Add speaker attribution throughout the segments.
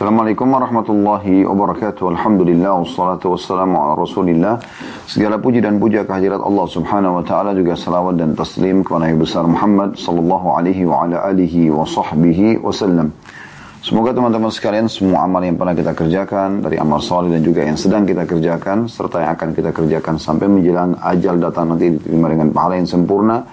Speaker 1: Assalamualaikum warahmatullahi wabarakatuh. Alhamdulillah wassalatu wassalamu ala Rasulillah. Segala puji dan puja kehadirat Allah Subhanahu wa taala juga salawat dan taslim kepada Nabi besar Muhammad sallallahu alaihi wa ala alihi wa sahbihi wasallam. Semoga teman-teman sekalian semua amal yang pernah kita kerjakan dari amal saleh dan juga yang sedang kita kerjakan serta yang akan kita kerjakan sampai menjelang ajal datang nanti diterima dengan pahala yang sempurna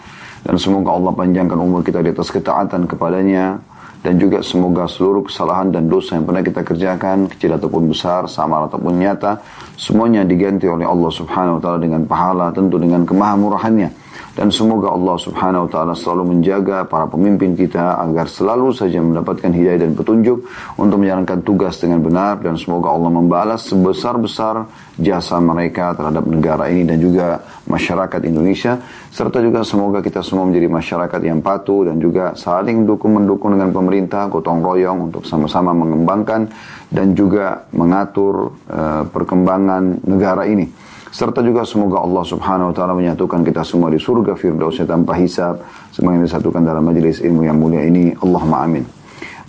Speaker 1: dan semoga Allah panjangkan umur kita di atas ketaatan kepadanya dan juga semoga seluruh kesalahan dan dosa yang pernah kita kerjakan, kecil ataupun besar, samar ataupun nyata, semuanya diganti oleh Allah Subhanahu wa taala dengan pahala, tentu dengan kemahamurahannya. Dan semoga Allah Subhanahu wa taala selalu menjaga para pemimpin kita agar selalu saja mendapatkan hidayah dan petunjuk untuk menjalankan tugas dengan benar. Dan semoga Allah membalas sebesar-besar jasa mereka terhadap negara ini dan juga masyarakat Indonesia. Serta juga semoga kita semua menjadi masyarakat yang patuh dan juga saling dukung mendukung dengan pemerintah gotong royong untuk sama-sama mengembangkan dan juga mengatur uh, perkembangan negara ini serta juga semoga Allah Subhanahu wa taala menyatukan kita semua di surga firdausnya tanpa hisab. Semuanya disatukan dalam majelis ilmu yang mulia ini Allahumma amin.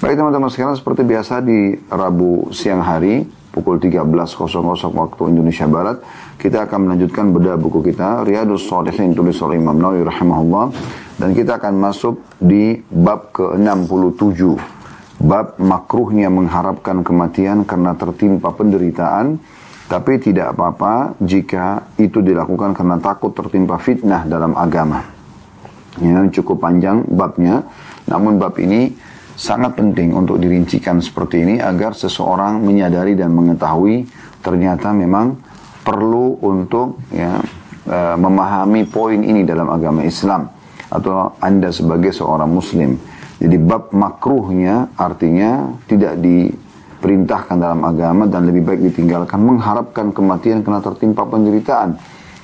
Speaker 1: Baik teman-teman sekarang seperti biasa di Rabu siang hari pukul 13.00 waktu Indonesia Barat kita akan melanjutkan bedah buku kita Riyadus Salihin tulis oleh Imam Nawawi rahimahullah. Dan kita akan masuk di bab ke-67 bab makruhnya mengharapkan kematian karena tertimpa penderitaan tapi tidak apa-apa jika itu dilakukan karena takut tertimpa fitnah dalam agama. Ini cukup panjang babnya, namun bab ini sangat penting untuk dirincikan seperti ini agar seseorang menyadari dan mengetahui ternyata memang perlu untuk ya, e, memahami poin ini dalam agama Islam atau Anda sebagai seorang muslim. Jadi bab makruhnya artinya tidak di perintahkan dalam agama dan lebih baik ditinggalkan mengharapkan kematian karena tertimpa penderitaan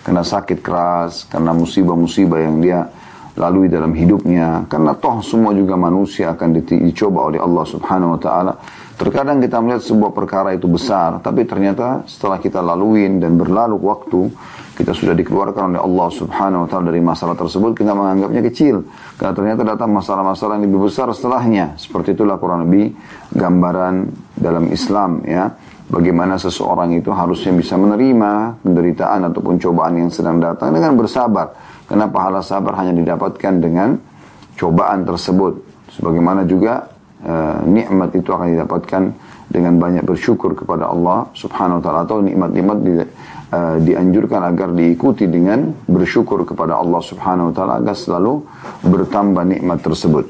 Speaker 1: karena sakit keras karena musibah-musibah yang dia lalui dalam hidupnya karena toh semua juga manusia akan dicoba oleh Allah Subhanahu wa taala. Terkadang kita melihat sebuah perkara itu besar tapi ternyata setelah kita laluin dan berlalu waktu kita sudah dikeluarkan oleh Allah Subhanahu wa taala dari masalah tersebut, kita menganggapnya kecil. Karena ternyata datang masalah-masalah yang lebih besar setelahnya. Seperti itulah kurang lebih gambaran dalam Islam ya. Bagaimana seseorang itu harusnya bisa menerima penderitaan ataupun cobaan yang sedang datang dengan bersabar. Karena pahala sabar hanya didapatkan dengan cobaan tersebut. Sebagaimana juga uh, nikmat itu akan didapatkan dengan banyak bersyukur kepada Allah Subhanahu wa taala atau nikmat-nikmat uh, dianjurkan agar diikuti dengan bersyukur kepada Allah Subhanahu wa taala agar selalu bertambah nikmat tersebut.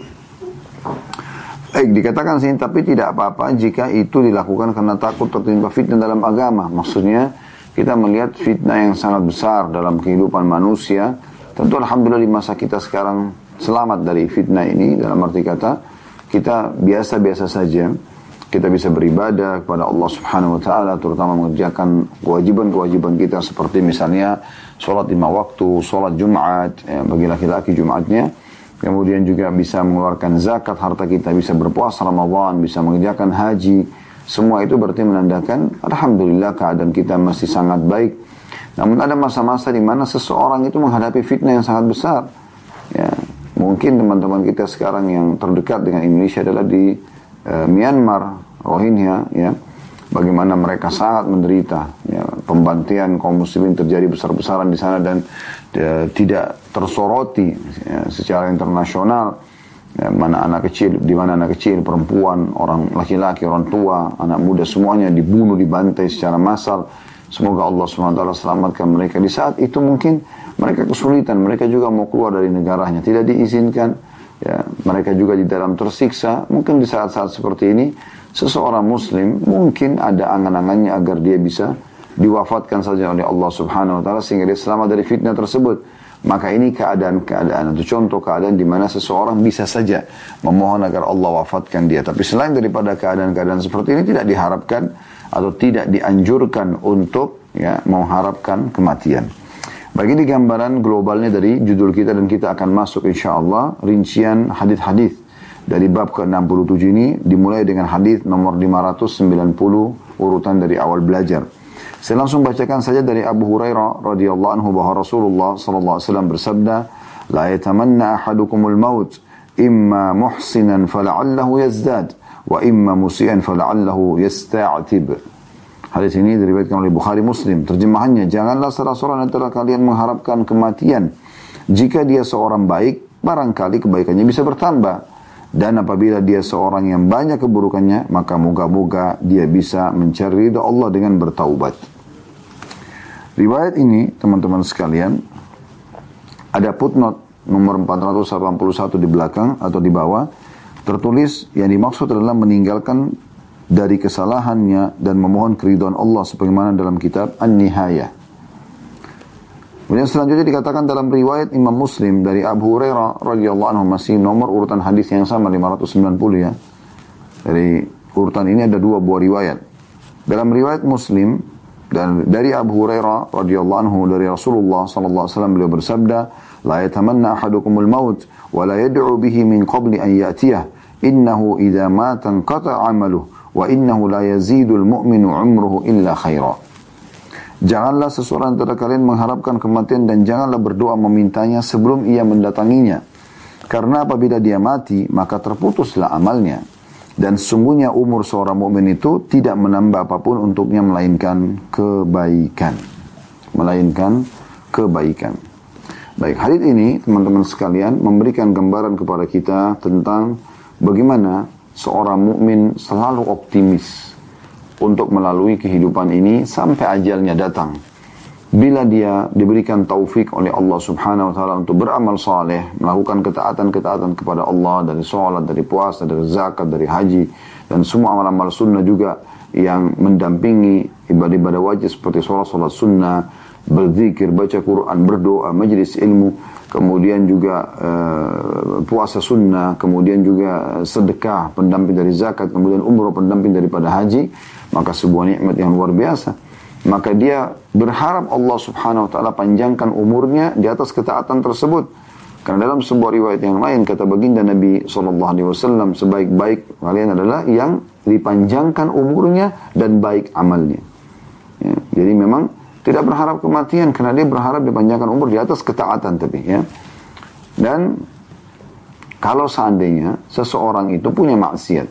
Speaker 1: Baik, dikatakan sini tapi tidak apa-apa jika itu dilakukan karena takut tertimpa fitnah dalam agama. Maksudnya kita melihat fitnah yang sangat besar dalam kehidupan manusia. Tentu alhamdulillah di masa kita sekarang selamat dari fitnah ini dalam arti kata kita biasa-biasa saja kita bisa beribadah kepada Allah Subhanahu wa taala terutama mengerjakan kewajiban-kewajiban kita seperti misalnya sholat lima waktu, sholat Jumat ya, bagi laki-laki Jumatnya. Kemudian juga bisa mengeluarkan zakat harta kita, bisa berpuasa Ramadan, bisa mengerjakan haji. Semua itu berarti menandakan alhamdulillah keadaan kita masih sangat baik. Namun ada masa-masa di mana seseorang itu menghadapi fitnah yang sangat besar. Ya, mungkin teman-teman kita sekarang yang terdekat dengan Indonesia adalah di uh, Myanmar Rohingya ya. Bagaimana mereka sangat menderita ya, pembantian kaum muslimin terjadi besar-besaran di sana dan ya, tidak tersoroti ya, secara internasional. Ya, mana anak kecil di mana anak kecil perempuan orang laki-laki orang tua anak muda semuanya dibunuh dibantai secara massal. Semoga Allah swt selamatkan mereka. Di saat itu mungkin mereka kesulitan mereka juga mau keluar dari negaranya. Tidak diizinkan ya. Mereka juga di dalam tersiksa. Mungkin di saat-saat seperti ini seseorang muslim mungkin ada angan-angannya agar dia bisa diwafatkan saja oleh Allah Subhanahu wa taala sehingga dia selamat dari fitnah tersebut. Maka ini keadaan-keadaan atau contoh keadaan di mana seseorang bisa saja memohon agar Allah wafatkan dia. Tapi selain daripada keadaan-keadaan seperti ini tidak diharapkan atau tidak dianjurkan untuk ya mengharapkan kematian. Bagi ini gambaran globalnya dari judul kita dan kita akan masuk insya Allah rincian hadis-hadis dari bab ke-67 ini dimulai dengan hadis nomor 590 urutan dari awal belajar. Saya langsung bacakan saja dari Abu Hurairah radhiyallahu anhu bahwa Rasulullah sallallahu alaihi wasallam bersabda, "La yatamanna ahadukumul maut imma muhsinan fala'allahu yazdad wa imma musian fala'allahu yasta'tib. Hadis ini diriwayatkan oleh Bukhari Muslim. Terjemahannya, janganlah salah seorang antara kalian mengharapkan kematian. Jika dia seorang baik, barangkali kebaikannya bisa bertambah. Dan apabila dia seorang yang banyak keburukannya, maka moga-moga dia bisa mencari ridha Allah dengan bertaubat. Riwayat ini, teman-teman sekalian, ada footnote nomor 481 di belakang atau di bawah, tertulis yang dimaksud adalah meninggalkan dari kesalahannya dan memohon keridhaan Allah sebagaimana dalam kitab An-Nihayah. Kemudian selanjutnya dikatakan dalam riwayat Imam Muslim dari Abu Hurairah radhiyallahu anhu masih nomor urutan hadis yang sama 590 ya. Dari urutan ini ada dua buah riwayat. Dalam riwayat Muslim dan dari Abu Hurairah radhiyallahu anhu dari Rasulullah sallallahu alaihi wasallam beliau bersabda, "La yatamanna ahadukumul maut wa la yad'u bihi min qabli an ya'tiyah. Innahu idza mata qata'a 'amaluhu wa innahu la yazidul mu'minu umruhu. Janganlah seseorang antara kalian mengharapkan kematian dan janganlah berdoa memintanya sebelum ia mendatanginya. Karena apabila dia mati, maka terputuslah amalnya. Dan sungguhnya umur seorang mukmin itu tidak menambah apa pun untuknya melainkan kebaikan. Melainkan kebaikan. Baik, hadis ini teman-teman sekalian memberikan gambaran kepada kita tentang bagaimana seorang mukmin selalu optimis untuk melalui kehidupan ini sampai ajalnya datang. Bila dia diberikan taufik oleh Allah Subhanahu wa taala untuk beramal saleh, melakukan ketaatan-ketaatan kepada Allah dari sholat, dari puasa, dari zakat, dari haji dan semua amal-amal sunnah juga yang mendampingi ibadah-ibadah wajib seperti sholat, sholat sunnah, berzikir, baca Quran, berdoa, majlis ilmu, kemudian juga uh, puasa sunnah, kemudian juga sedekah, pendamping dari zakat, kemudian umroh, pendamping daripada haji, maka sebuah nikmat yang luar biasa. Maka dia berharap Allah subhanahu wa ta'ala panjangkan umurnya di atas ketaatan tersebut. Karena dalam sebuah riwayat yang lain kata baginda Nabi SAW sebaik-baik kalian adalah yang dipanjangkan umurnya dan baik amalnya. Ya, jadi memang tidak berharap kematian karena dia berharap dipanjangkan umur di atas ketaatan tapi ya. Dan kalau seandainya seseorang itu punya maksiat,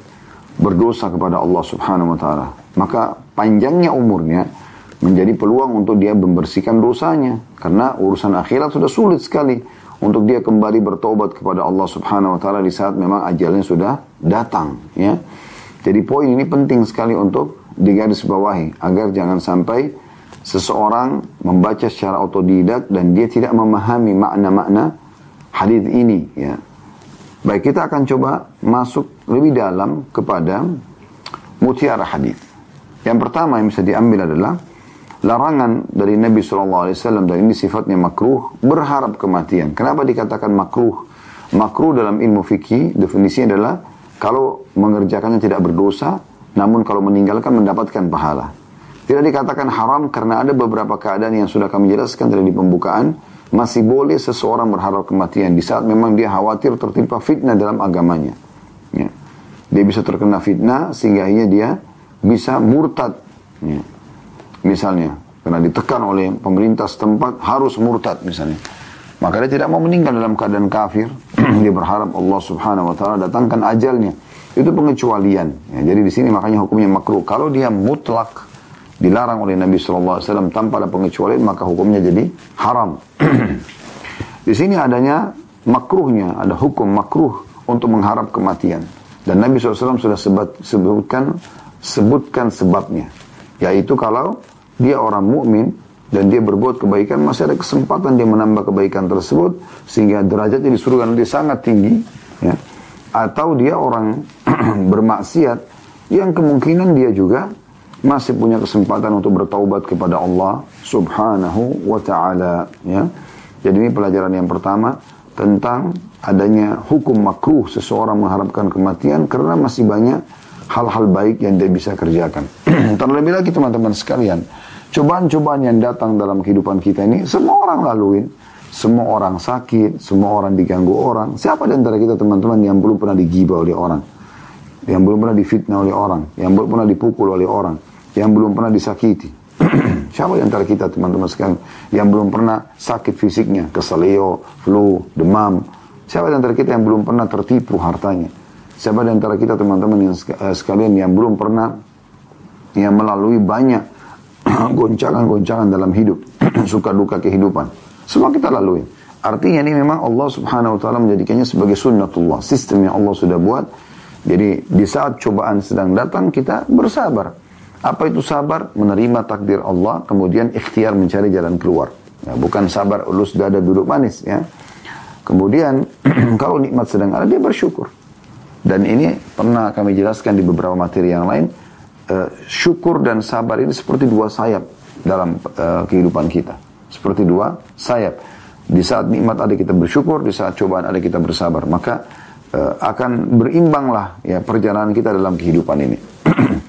Speaker 1: berdosa kepada Allah Subhanahu wa taala, maka panjangnya umurnya menjadi peluang untuk dia membersihkan dosanya karena urusan akhirat sudah sulit sekali untuk dia kembali bertobat kepada Allah Subhanahu wa taala di saat memang ajalnya sudah datang ya. Jadi poin ini penting sekali untuk digarisbawahi agar jangan sampai seseorang membaca secara otodidak dan dia tidak memahami makna-makna hadis ini ya. Baik, kita akan coba masuk lebih dalam kepada mutiara hadis. Yang pertama yang bisa diambil adalah larangan dari Nabi SAW dan ini sifatnya makruh berharap kematian. Kenapa dikatakan makruh? Makruh dalam ilmu fikih definisinya adalah kalau mengerjakannya tidak berdosa, namun kalau meninggalkan mendapatkan pahala. Tidak dikatakan haram karena ada beberapa keadaan yang sudah kami jelaskan dari pembukaan. Masih boleh seseorang berharap kematian di saat memang dia khawatir tertimpa fitnah dalam agamanya. Ya. Dia bisa terkena fitnah sehingga dia bisa murtad. Ya. Misalnya, karena ditekan oleh pemerintah setempat harus murtad misalnya. Maka dia tidak mau meninggal dalam keadaan kafir. dia berharap Allah subhanahu wa ta'ala datangkan ajalnya. Itu pengecualian. Ya, jadi di sini makanya hukumnya makruh. Kalau dia mutlak dilarang oleh Nabi SAW tanpa ada pengecualian maka hukumnya jadi haram. Di sini adanya makruhnya, ada hukum makruh untuk mengharap kematian. Dan Nabi SAW sudah sebut, sebutkan sebutkan sebabnya, yaitu kalau dia orang mukmin dan dia berbuat kebaikan masih ada kesempatan dia menambah kebaikan tersebut sehingga derajatnya di surga nanti sangat tinggi, ya. Atau dia orang bermaksiat yang kemungkinan dia juga masih punya kesempatan untuk bertaubat kepada Allah Subhanahu wa taala ya. Jadi ini pelajaran yang pertama tentang adanya hukum makruh seseorang mengharapkan kematian karena masih banyak hal-hal baik yang dia bisa kerjakan. Terlebih lagi teman-teman sekalian, cobaan-cobaan yang datang dalam kehidupan kita ini semua orang laluin. Semua orang sakit, semua orang diganggu orang. Siapa di antara kita teman-teman yang belum pernah digibah oleh orang? Yang belum pernah difitnah oleh orang? Yang belum pernah dipukul oleh orang? yang belum pernah disakiti. Siapa di antara kita teman-teman sekalian yang belum pernah sakit fisiknya, keselio, flu, demam. Siapa di antara kita yang belum pernah tertipu hartanya. Siapa di antara kita teman-teman yang eh, sekalian yang belum pernah yang melalui banyak goncangan-goncangan dalam hidup, suka duka kehidupan. Semua kita lalui. Artinya ini memang Allah subhanahu wa ta'ala menjadikannya sebagai sunnatullah. Sistem yang Allah sudah buat. Jadi di saat cobaan sedang datang kita bersabar. Apa itu sabar? Menerima takdir Allah, kemudian ikhtiar mencari jalan keluar. Ya, bukan sabar ulus dada duduk manis ya. Kemudian kalau nikmat sedang ada dia bersyukur. Dan ini pernah kami jelaskan di beberapa materi yang lain. Uh, syukur dan sabar ini seperti dua sayap dalam uh, kehidupan kita. Seperti dua sayap. Di saat nikmat ada kita bersyukur, di saat cobaan ada kita bersabar. Maka uh, akan berimbanglah ya perjalanan kita dalam kehidupan ini.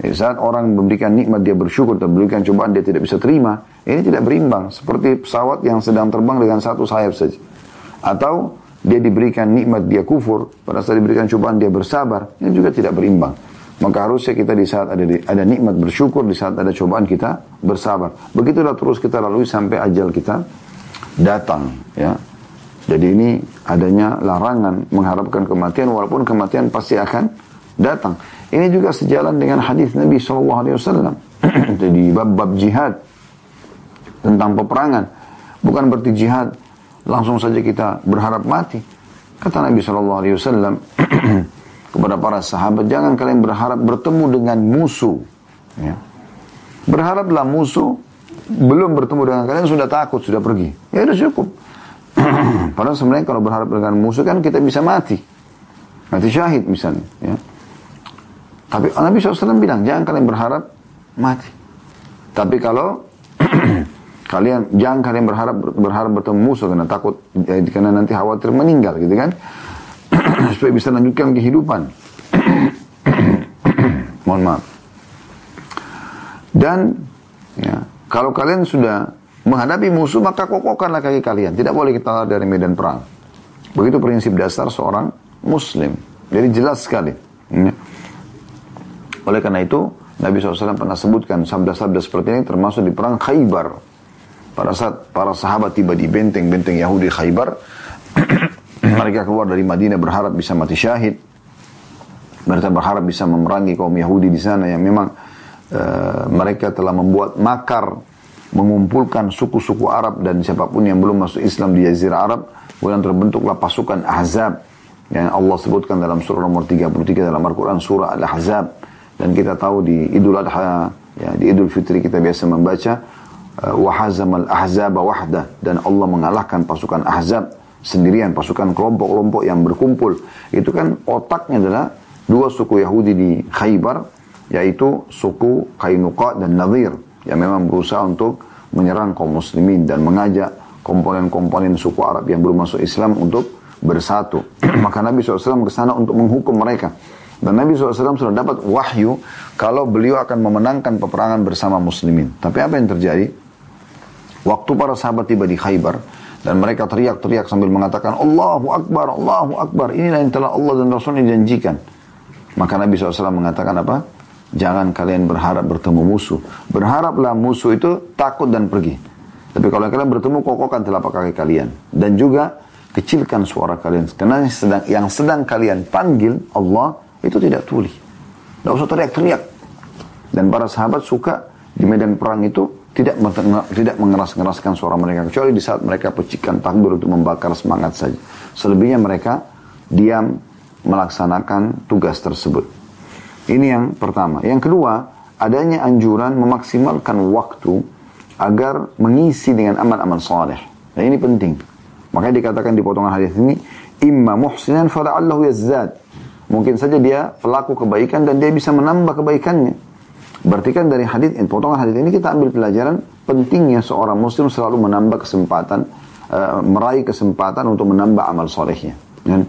Speaker 1: Di saat orang memberikan nikmat dia bersyukur dan memberikan cobaan dia tidak bisa terima, ini tidak berimbang. Seperti pesawat yang sedang terbang dengan satu sayap saja. Atau dia diberikan nikmat dia kufur, pada saat diberikan cobaan dia bersabar, ini juga tidak berimbang. Maka harusnya kita di saat ada ada nikmat bersyukur, di saat ada cobaan kita bersabar. Begitulah terus kita lalui sampai ajal kita datang, ya. Jadi ini adanya larangan mengharapkan kematian walaupun kematian pasti akan datang. Ini juga sejalan dengan hadis Nabi SAW jadi bab-bab jihad tentang peperangan. Bukan berarti jihad langsung saja kita berharap mati. Kata Nabi SAW kepada para sahabat, jangan kalian berharap bertemu dengan musuh. Ya. Berharaplah musuh belum bertemu dengan kalian sudah takut, sudah pergi. Ya sudah cukup. Padahal sebenarnya kalau berharap dengan musuh kan kita bisa mati. Mati syahid misalnya. Ya. Tapi Nabi SAW bilang, jangan kalian berharap mati. Tapi kalau kalian jangan kalian berharap berharap bertemu musuh karena takut eh, karena nanti khawatir meninggal gitu kan? Supaya bisa lanjutkan kehidupan. Mohon maaf. Dan ya, kalau kalian sudah menghadapi musuh maka kokohkanlah kaki kalian. Tidak boleh kita lari dari medan perang. Begitu prinsip dasar seorang muslim. Jadi jelas sekali. Ya. Oleh karena itu, Nabi SAW pernah sebutkan sabda-sabda seperti ini termasuk di perang Khaybar. Pada saat para sahabat tiba di benteng-benteng Yahudi Khaybar, mereka keluar dari Madinah berharap bisa mati syahid. Mereka berharap bisa memerangi kaum Yahudi di sana yang memang uh, mereka telah membuat makar mengumpulkan suku-suku Arab dan siapa pun yang belum masuk Islam di Jazirah Arab. Kemudian terbentuklah pasukan Ahzab yang Allah sebutkan dalam surah nomor 33 dalam Al-Quran surah Al-Ahzab dan kita tahu di Idul Adha, ya, di Idul Fitri kita biasa membaca wahazamal ahzab wahda dan Allah mengalahkan pasukan ahzab sendirian, pasukan kelompok-kelompok yang berkumpul. Itu kan otaknya adalah dua suku Yahudi di Khaybar, yaitu suku Kainuqa dan Nadir, yang memang berusaha untuk menyerang kaum muslimin dan mengajak komponen-komponen suku Arab yang belum masuk Islam untuk bersatu. Maka Nabi SAW ke sana untuk menghukum mereka. Dan Nabi SAW sudah dapat wahyu kalau beliau akan memenangkan peperangan bersama muslimin. Tapi apa yang terjadi? Waktu para sahabat tiba di Khaybar dan mereka teriak-teriak sambil mengatakan Allahu Akbar, Allahu Akbar. Inilah yang telah Allah dan Rasul janjikan. Maka Nabi SAW mengatakan apa? Jangan kalian berharap bertemu musuh. Berharaplah musuh itu takut dan pergi. Tapi kalau kalian bertemu, kokohkan telapak kaki kalian. Dan juga kecilkan suara kalian. Karena yang sedang, yang sedang kalian panggil Allah itu tidak tuli. Tidak usah teriak-teriak. Dan para sahabat suka di medan perang itu tidak tidak mengeras-ngeraskan suara mereka kecuali di saat mereka pecikan takbir untuk membakar semangat saja. Selebihnya mereka diam melaksanakan tugas tersebut. Ini yang pertama. Yang kedua, adanya anjuran memaksimalkan waktu agar mengisi dengan amal-amal saleh. Dan ini penting. Makanya dikatakan di potongan hadis ini, imma muhsinan fala'allahu yazzad. Mungkin saja dia pelaku kebaikan dan dia bisa menambah kebaikannya. Berarti kan dari hadis ini, potongan hadis ini kita ambil pelajaran pentingnya seorang muslim selalu menambah kesempatan, uh, meraih kesempatan untuk menambah amal solehnya. Dan,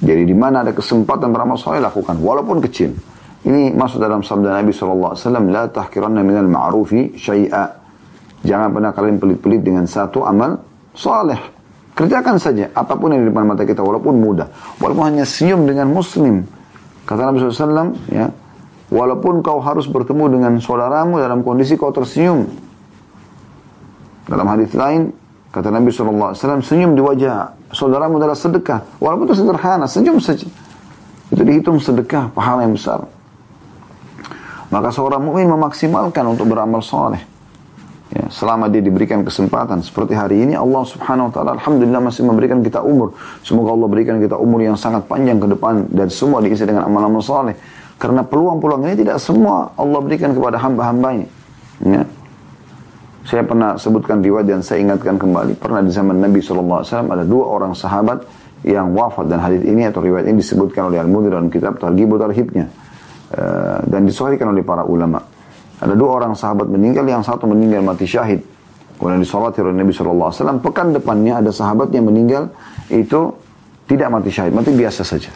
Speaker 1: jadi di mana ada kesempatan beramal soleh lakukan, walaupun kecil. Ini masuk dalam sabda Nabi SAW, La tahkiranna minal ma'rufi syai'a. Jangan pernah kalian pelit-pelit dengan satu amal soleh. Kerjakan saja apa pun yang di depan mata kita walaupun mudah. Walaupun hanya senyum dengan muslim. Kata Nabi SAW, ya, walaupun kau harus bertemu dengan saudaramu dalam kondisi kau tersenyum. Dalam hadis lain, kata Nabi SAW, senyum di wajah saudaramu adalah sedekah. Walaupun itu sederhana, senyum saja. Itu dihitung sedekah, pahala yang besar. Maka seorang mukmin memaksimalkan untuk beramal soleh. Ya, selama dia diberikan kesempatan seperti hari ini Allah Subhanahu wa taala alhamdulillah masih memberikan kita umur. Semoga Allah berikan kita umur yang sangat panjang ke depan dan semua diisi dengan amal-amal soleh. Karena peluang-peluang ini tidak semua Allah berikan kepada hamba-hambanya. Ya. Saya pernah sebutkan riwayat dan saya ingatkan kembali. Pernah di zaman Nabi SAW ada dua orang sahabat yang wafat dan hadis ini atau riwayat ini disebutkan oleh Al-Mudhir dalam kitab Targhib Tarhibnya. Uh, dan disahihkan oleh para ulama. Ada dua orang sahabat meninggal, yang satu meninggal mati syahid. Kemudian disolati oleh Nabi SAW. Pekan depannya ada sahabat yang meninggal itu tidak mati syahid, mati biasa saja.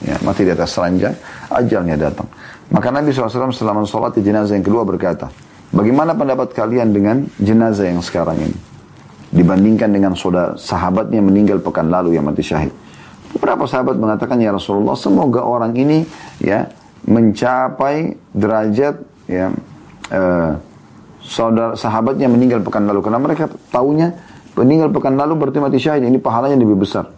Speaker 1: Ya, mati di atas ranjang, ajalnya datang. Maka Nabi SAW selama sholat di jenazah yang kedua berkata, Bagaimana pendapat kalian dengan jenazah yang sekarang ini? Dibandingkan dengan saudara sahabatnya meninggal pekan lalu yang mati syahid. Beberapa sahabat mengatakan, Ya Rasulullah, semoga orang ini ya mencapai derajat ya uh, saudara sahabatnya meninggal pekan lalu karena mereka tahunya meninggal pekan lalu berarti mati syahid ini pahalanya lebih besar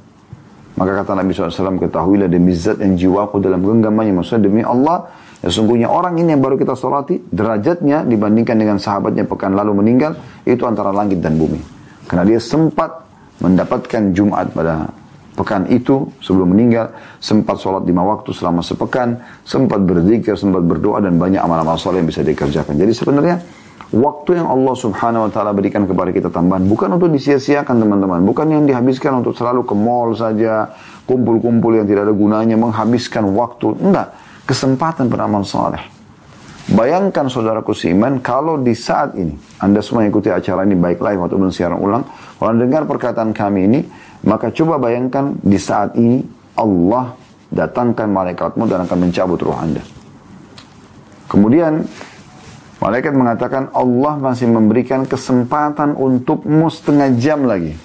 Speaker 1: maka kata Nabi SAW ketahuilah demi zat yang jiwaku dalam genggamannya. Maksudnya demi Allah ya sungguhnya orang ini yang baru kita solati derajatnya dibandingkan dengan sahabatnya pekan lalu meninggal itu antara langit dan bumi. Karena dia sempat mendapatkan Jumat pada pekan itu sebelum meninggal sempat sholat lima waktu selama sepekan sempat berzikir sempat berdoa dan banyak amal-amal soleh yang bisa dikerjakan. Jadi sebenarnya waktu yang Allah subhanahu wa ta'ala berikan kepada kita tambahan bukan untuk disia-siakan teman-teman. Bukan yang dihabiskan untuk selalu ke mall saja kumpul-kumpul yang tidak ada gunanya menghabiskan waktu. Enggak. Kesempatan beramal soleh Bayangkan saudaraku seiman, kalau di saat ini, Anda semua ikuti acara ini baik live ataupun siaran ulang, kalau dengar perkataan kami ini, maka coba bayangkan di saat ini Allah datangkan malaikatmu dan akan mencabut ruh Anda. Kemudian malaikat mengatakan Allah masih memberikan kesempatan untukmu setengah jam lagi.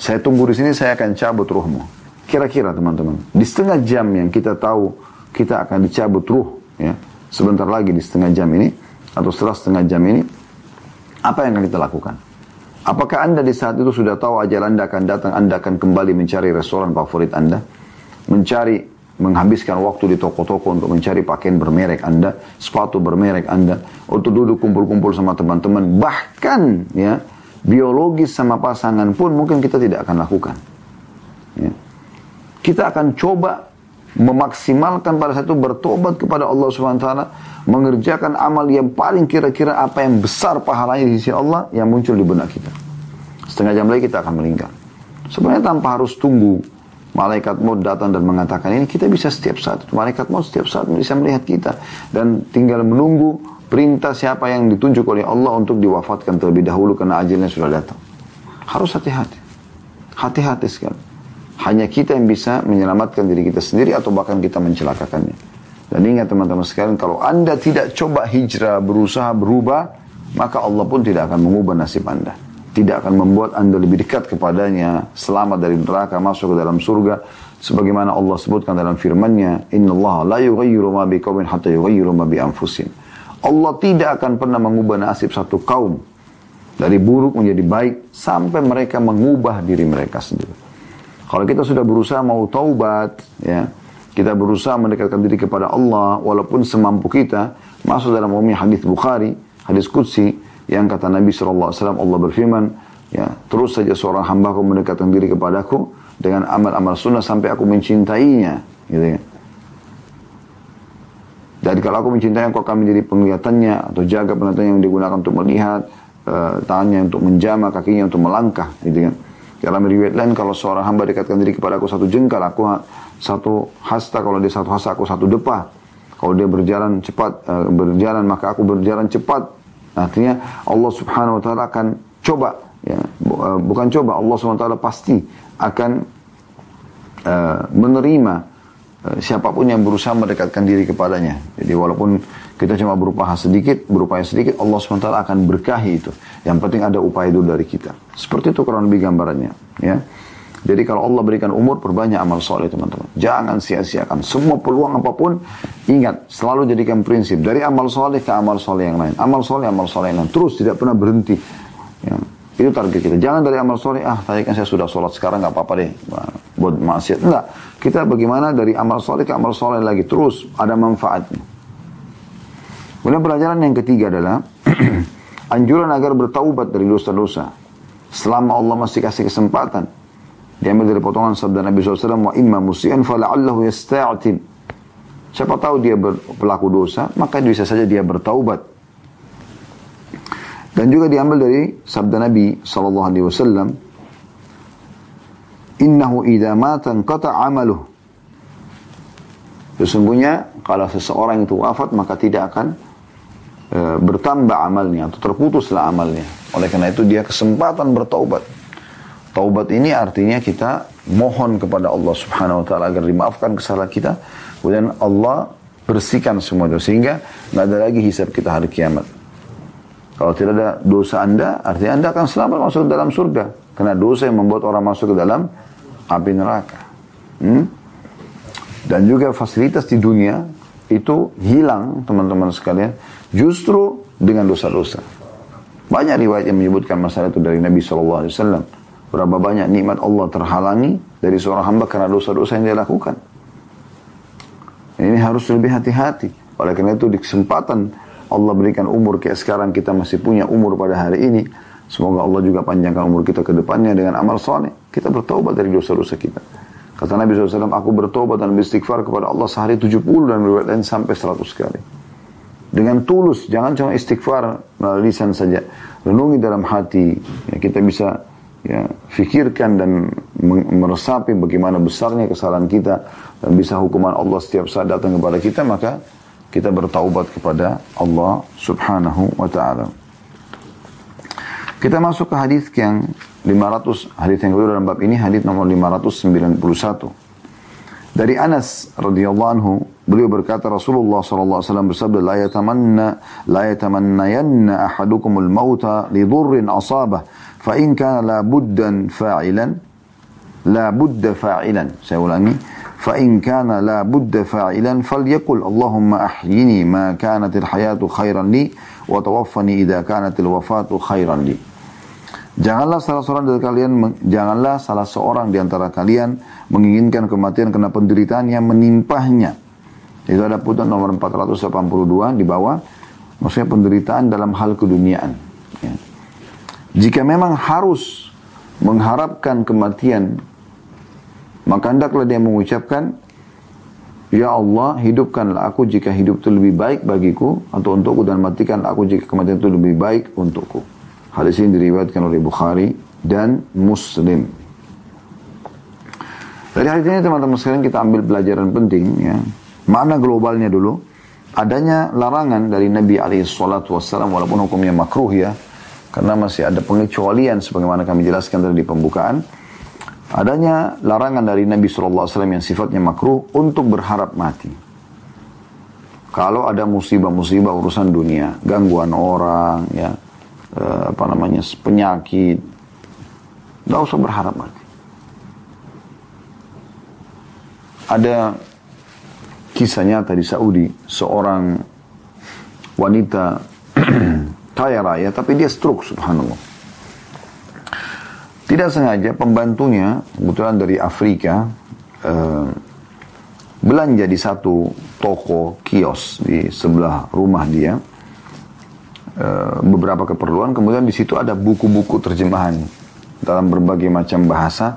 Speaker 1: Saya tunggu di sini saya akan cabut ruhmu. Kira-kira teman-teman, di setengah jam yang kita tahu kita akan dicabut ruh ya. Sebentar lagi di setengah jam ini atau setelah setengah jam ini apa yang akan kita lakukan? Apakah Anda di saat itu sudah tahu ajal Anda akan datang, Anda akan kembali mencari restoran favorit Anda? Mencari, menghabiskan waktu di toko-toko untuk mencari pakaian bermerek Anda, sepatu bermerek Anda, untuk duduk kumpul-kumpul sama teman-teman. Bahkan ya, biologis sama pasangan pun mungkin kita tidak akan lakukan. Ya. Kita akan coba memaksimalkan pada satu bertobat kepada Allah SWT, mengerjakan amal yang paling kira-kira apa yang besar pahalanya di sisi Allah yang muncul di benak kita. Setengah jam lagi kita akan meninggal. Sebenarnya tanpa harus tunggu malaikat maut datang dan mengatakan ini kita bisa setiap saat. Malaikat maut setiap saat bisa melihat kita dan tinggal menunggu perintah siapa yang ditunjuk oleh Allah untuk diwafatkan terlebih dahulu karena ajalnya sudah datang. Harus hati-hati. Hati-hati sekali. Hanya kita yang bisa menyelamatkan diri kita sendiri atau bahkan kita mencelakakannya. Dan ingat teman-teman sekalian, kalau Anda tidak coba hijrah, berusaha berubah, maka Allah pun tidak akan mengubah nasib Anda. Tidak akan membuat Anda lebih dekat kepadanya, selamat dari neraka, masuk ke dalam surga. Sebagaimana Allah sebutkan dalam firman-Nya, Inna Allah la yughayyiru ma biqawmin hatta yughayyiru ma bi anfusin. Allah tidak akan pernah mengubah nasib satu kaum dari buruk menjadi baik sampai mereka mengubah diri mereka sendiri. Kalau kita sudah berusaha mau taubat, ya, kita berusaha mendekatkan diri kepada Allah walaupun semampu kita, masuk dalam umumnya hadis Bukhari, hadis Qudsi yang kata Nabi SAW, Allah berfirman, ya, terus saja seorang hamba hambaku mendekatkan diri kepadaku dengan amal-amal sunnah sampai aku mencintainya, gitu ya. Dan kalau aku mencintai aku akan menjadi penglihatannya atau jaga penglihatannya yang digunakan untuk melihat, uh, tangannya untuk menjama, kakinya untuk melangkah, gitu kan. Dalam riwayat lain kalau seorang hamba dekatkan diri kepada aku satu jengkal, aku satu hasta, kalau dia satu hasta aku satu depa. Kalau dia berjalan cepat, uh, berjalan maka aku berjalan cepat. Artinya Allah Subhanahu wa taala akan coba ya, uh, bukan coba Allah Subhanahu wa taala pasti akan uh, menerima uh, siapa pun yang berusaha mendekatkan diri kepadanya. Jadi walaupun kita cuma berupaya sedikit, berupaya sedikit, Allah SWT akan berkahi itu. Yang penting ada upaya dulu dari kita. Seperti itu kurang lebih gambarannya. Ya. Jadi kalau Allah berikan umur, perbanyak amal soleh teman-teman. Jangan sia-siakan. Semua peluang apa pun, ingat, selalu jadikan prinsip. Dari amal soleh ke amal soleh yang lain. Amal soleh, amal soleh yang lain. Terus, tidak pernah berhenti. Ya. Itu target kita. Jangan dari amal soleh, ah tadi kan saya sudah sholat, sekarang nggak apa-apa deh. buat maksiat. Enggak. Kita bagaimana dari amal soleh ke amal soleh lagi. Terus ada manfaatnya. Kemudian pelajaran yang ketiga adalah anjuran agar bertaubat dari dosa-dosa. Selama Allah masih kasih kesempatan. Diambil dari potongan sabda Nabi SAW, wa imma musian fala'allahu yasta'atim. Siapa tahu dia pelaku dosa, maka bisa saja dia bertaubat. Dan juga diambil dari sabda Nabi sallallahu alaihi wasallam, "Innahu idza mata qata 'amaluh." Sesungguhnya kalau seseorang itu wafat maka tidak akan e, bertambah amalnya atau terputuslah amalnya. Oleh karena itu dia kesempatan bertaubat. Taubat ini artinya kita mohon kepada Allah Subhanahu wa taala agar dimaafkan kesalahan kita, kemudian Allah bersihkan semua dosa sehingga nggak ada lagi hisab kita hari kiamat. Kalau tidak ada dosa Anda, artinya Anda akan selamat masuk ke dalam surga. Karena dosa yang membuat orang masuk ke dalam api neraka. Hmm? Dan juga fasilitas di dunia itu hilang teman-teman sekalian justru dengan dosa-dosa. Banyak riwayat yang menyebutkan masalah itu dari Nabi SAW. Berapa banyak nikmat Allah terhalangi dari seorang hamba karena dosa-dosa yang dia lakukan. Ini harus lebih hati-hati. Oleh karena itu di kesempatan Allah berikan umur kayak sekarang kita masih punya umur pada hari ini. Semoga Allah juga panjangkan umur kita ke depannya dengan amal soleh. Kita bertobat dari dosa-dosa kita. Kata Nabi SAW, aku bertobat dan beristighfar kepada Allah sehari 70 dan berbuat lain sampai 100 kali. Dengan tulus, jangan cuma istighfar melalui lisan saja. Renungi dalam hati. Ya, kita bisa ya, fikirkan dan meresapi bagaimana besarnya kesalahan kita dan bisa hukuman Allah setiap saat datang kepada kita maka kita bertaubat kepada Allah Subhanahu wa taala. Kita masuk ke hadis yang 500 hadis yang kedua dalam bab ini hadis nomor 591. Dari Anas radhiyallahu anhu beliau berkata Rasulullah sallallahu alaihi wasallam bersabda la yatamanna la yatamannayanna ahadukumul mauta li dhurrin asabah fa in kana la buddan fa'ilan la budda fa'ilan saya ulangi fa in kana la budda fa'ilan falyakul Allahumma ahyini ma kanat al hayatu khairan li wa tawaffani idza kanat al wafatu khairan li Janganlah salah seorang dari kalian janganlah salah seorang di antara kalian menginginkan kematian karena penderitaan yang menimpahnya. Itu ada putusan nomor 482 di bawah. Maksudnya penderitaan dalam hal keduniaan. Ya. Jika memang harus mengharapkan kematian, maka hendaklah dia mengucapkan, Ya Allah, hidupkanlah aku jika hidup itu lebih baik bagiku atau untukku dan matikan aku jika kematian itu lebih baik untukku. Hadis ini diriwayatkan oleh Bukhari dan Muslim. Dari hadis ini teman-teman sekalian kita ambil pelajaran penting ya. Mana globalnya dulu? Adanya larangan dari Nabi alaihi salatu walaupun hukumnya makruh ya karena masih ada pengecualian sebagaimana kami jelaskan tadi di pembukaan. Adanya larangan dari Nabi SAW yang sifatnya makruh untuk berharap mati. Kalau ada musibah-musibah urusan dunia, gangguan orang, ya, eh, apa namanya, penyakit, tidak usah berharap mati. Ada kisah nyata di Saudi, seorang wanita kaya raya, tapi dia stroke subhanallah. Tidak sengaja pembantunya, kebetulan dari Afrika, eh, belanja di satu toko kios di sebelah rumah dia. Eh, beberapa keperluan, kemudian di situ ada buku-buku terjemahan dalam berbagai macam bahasa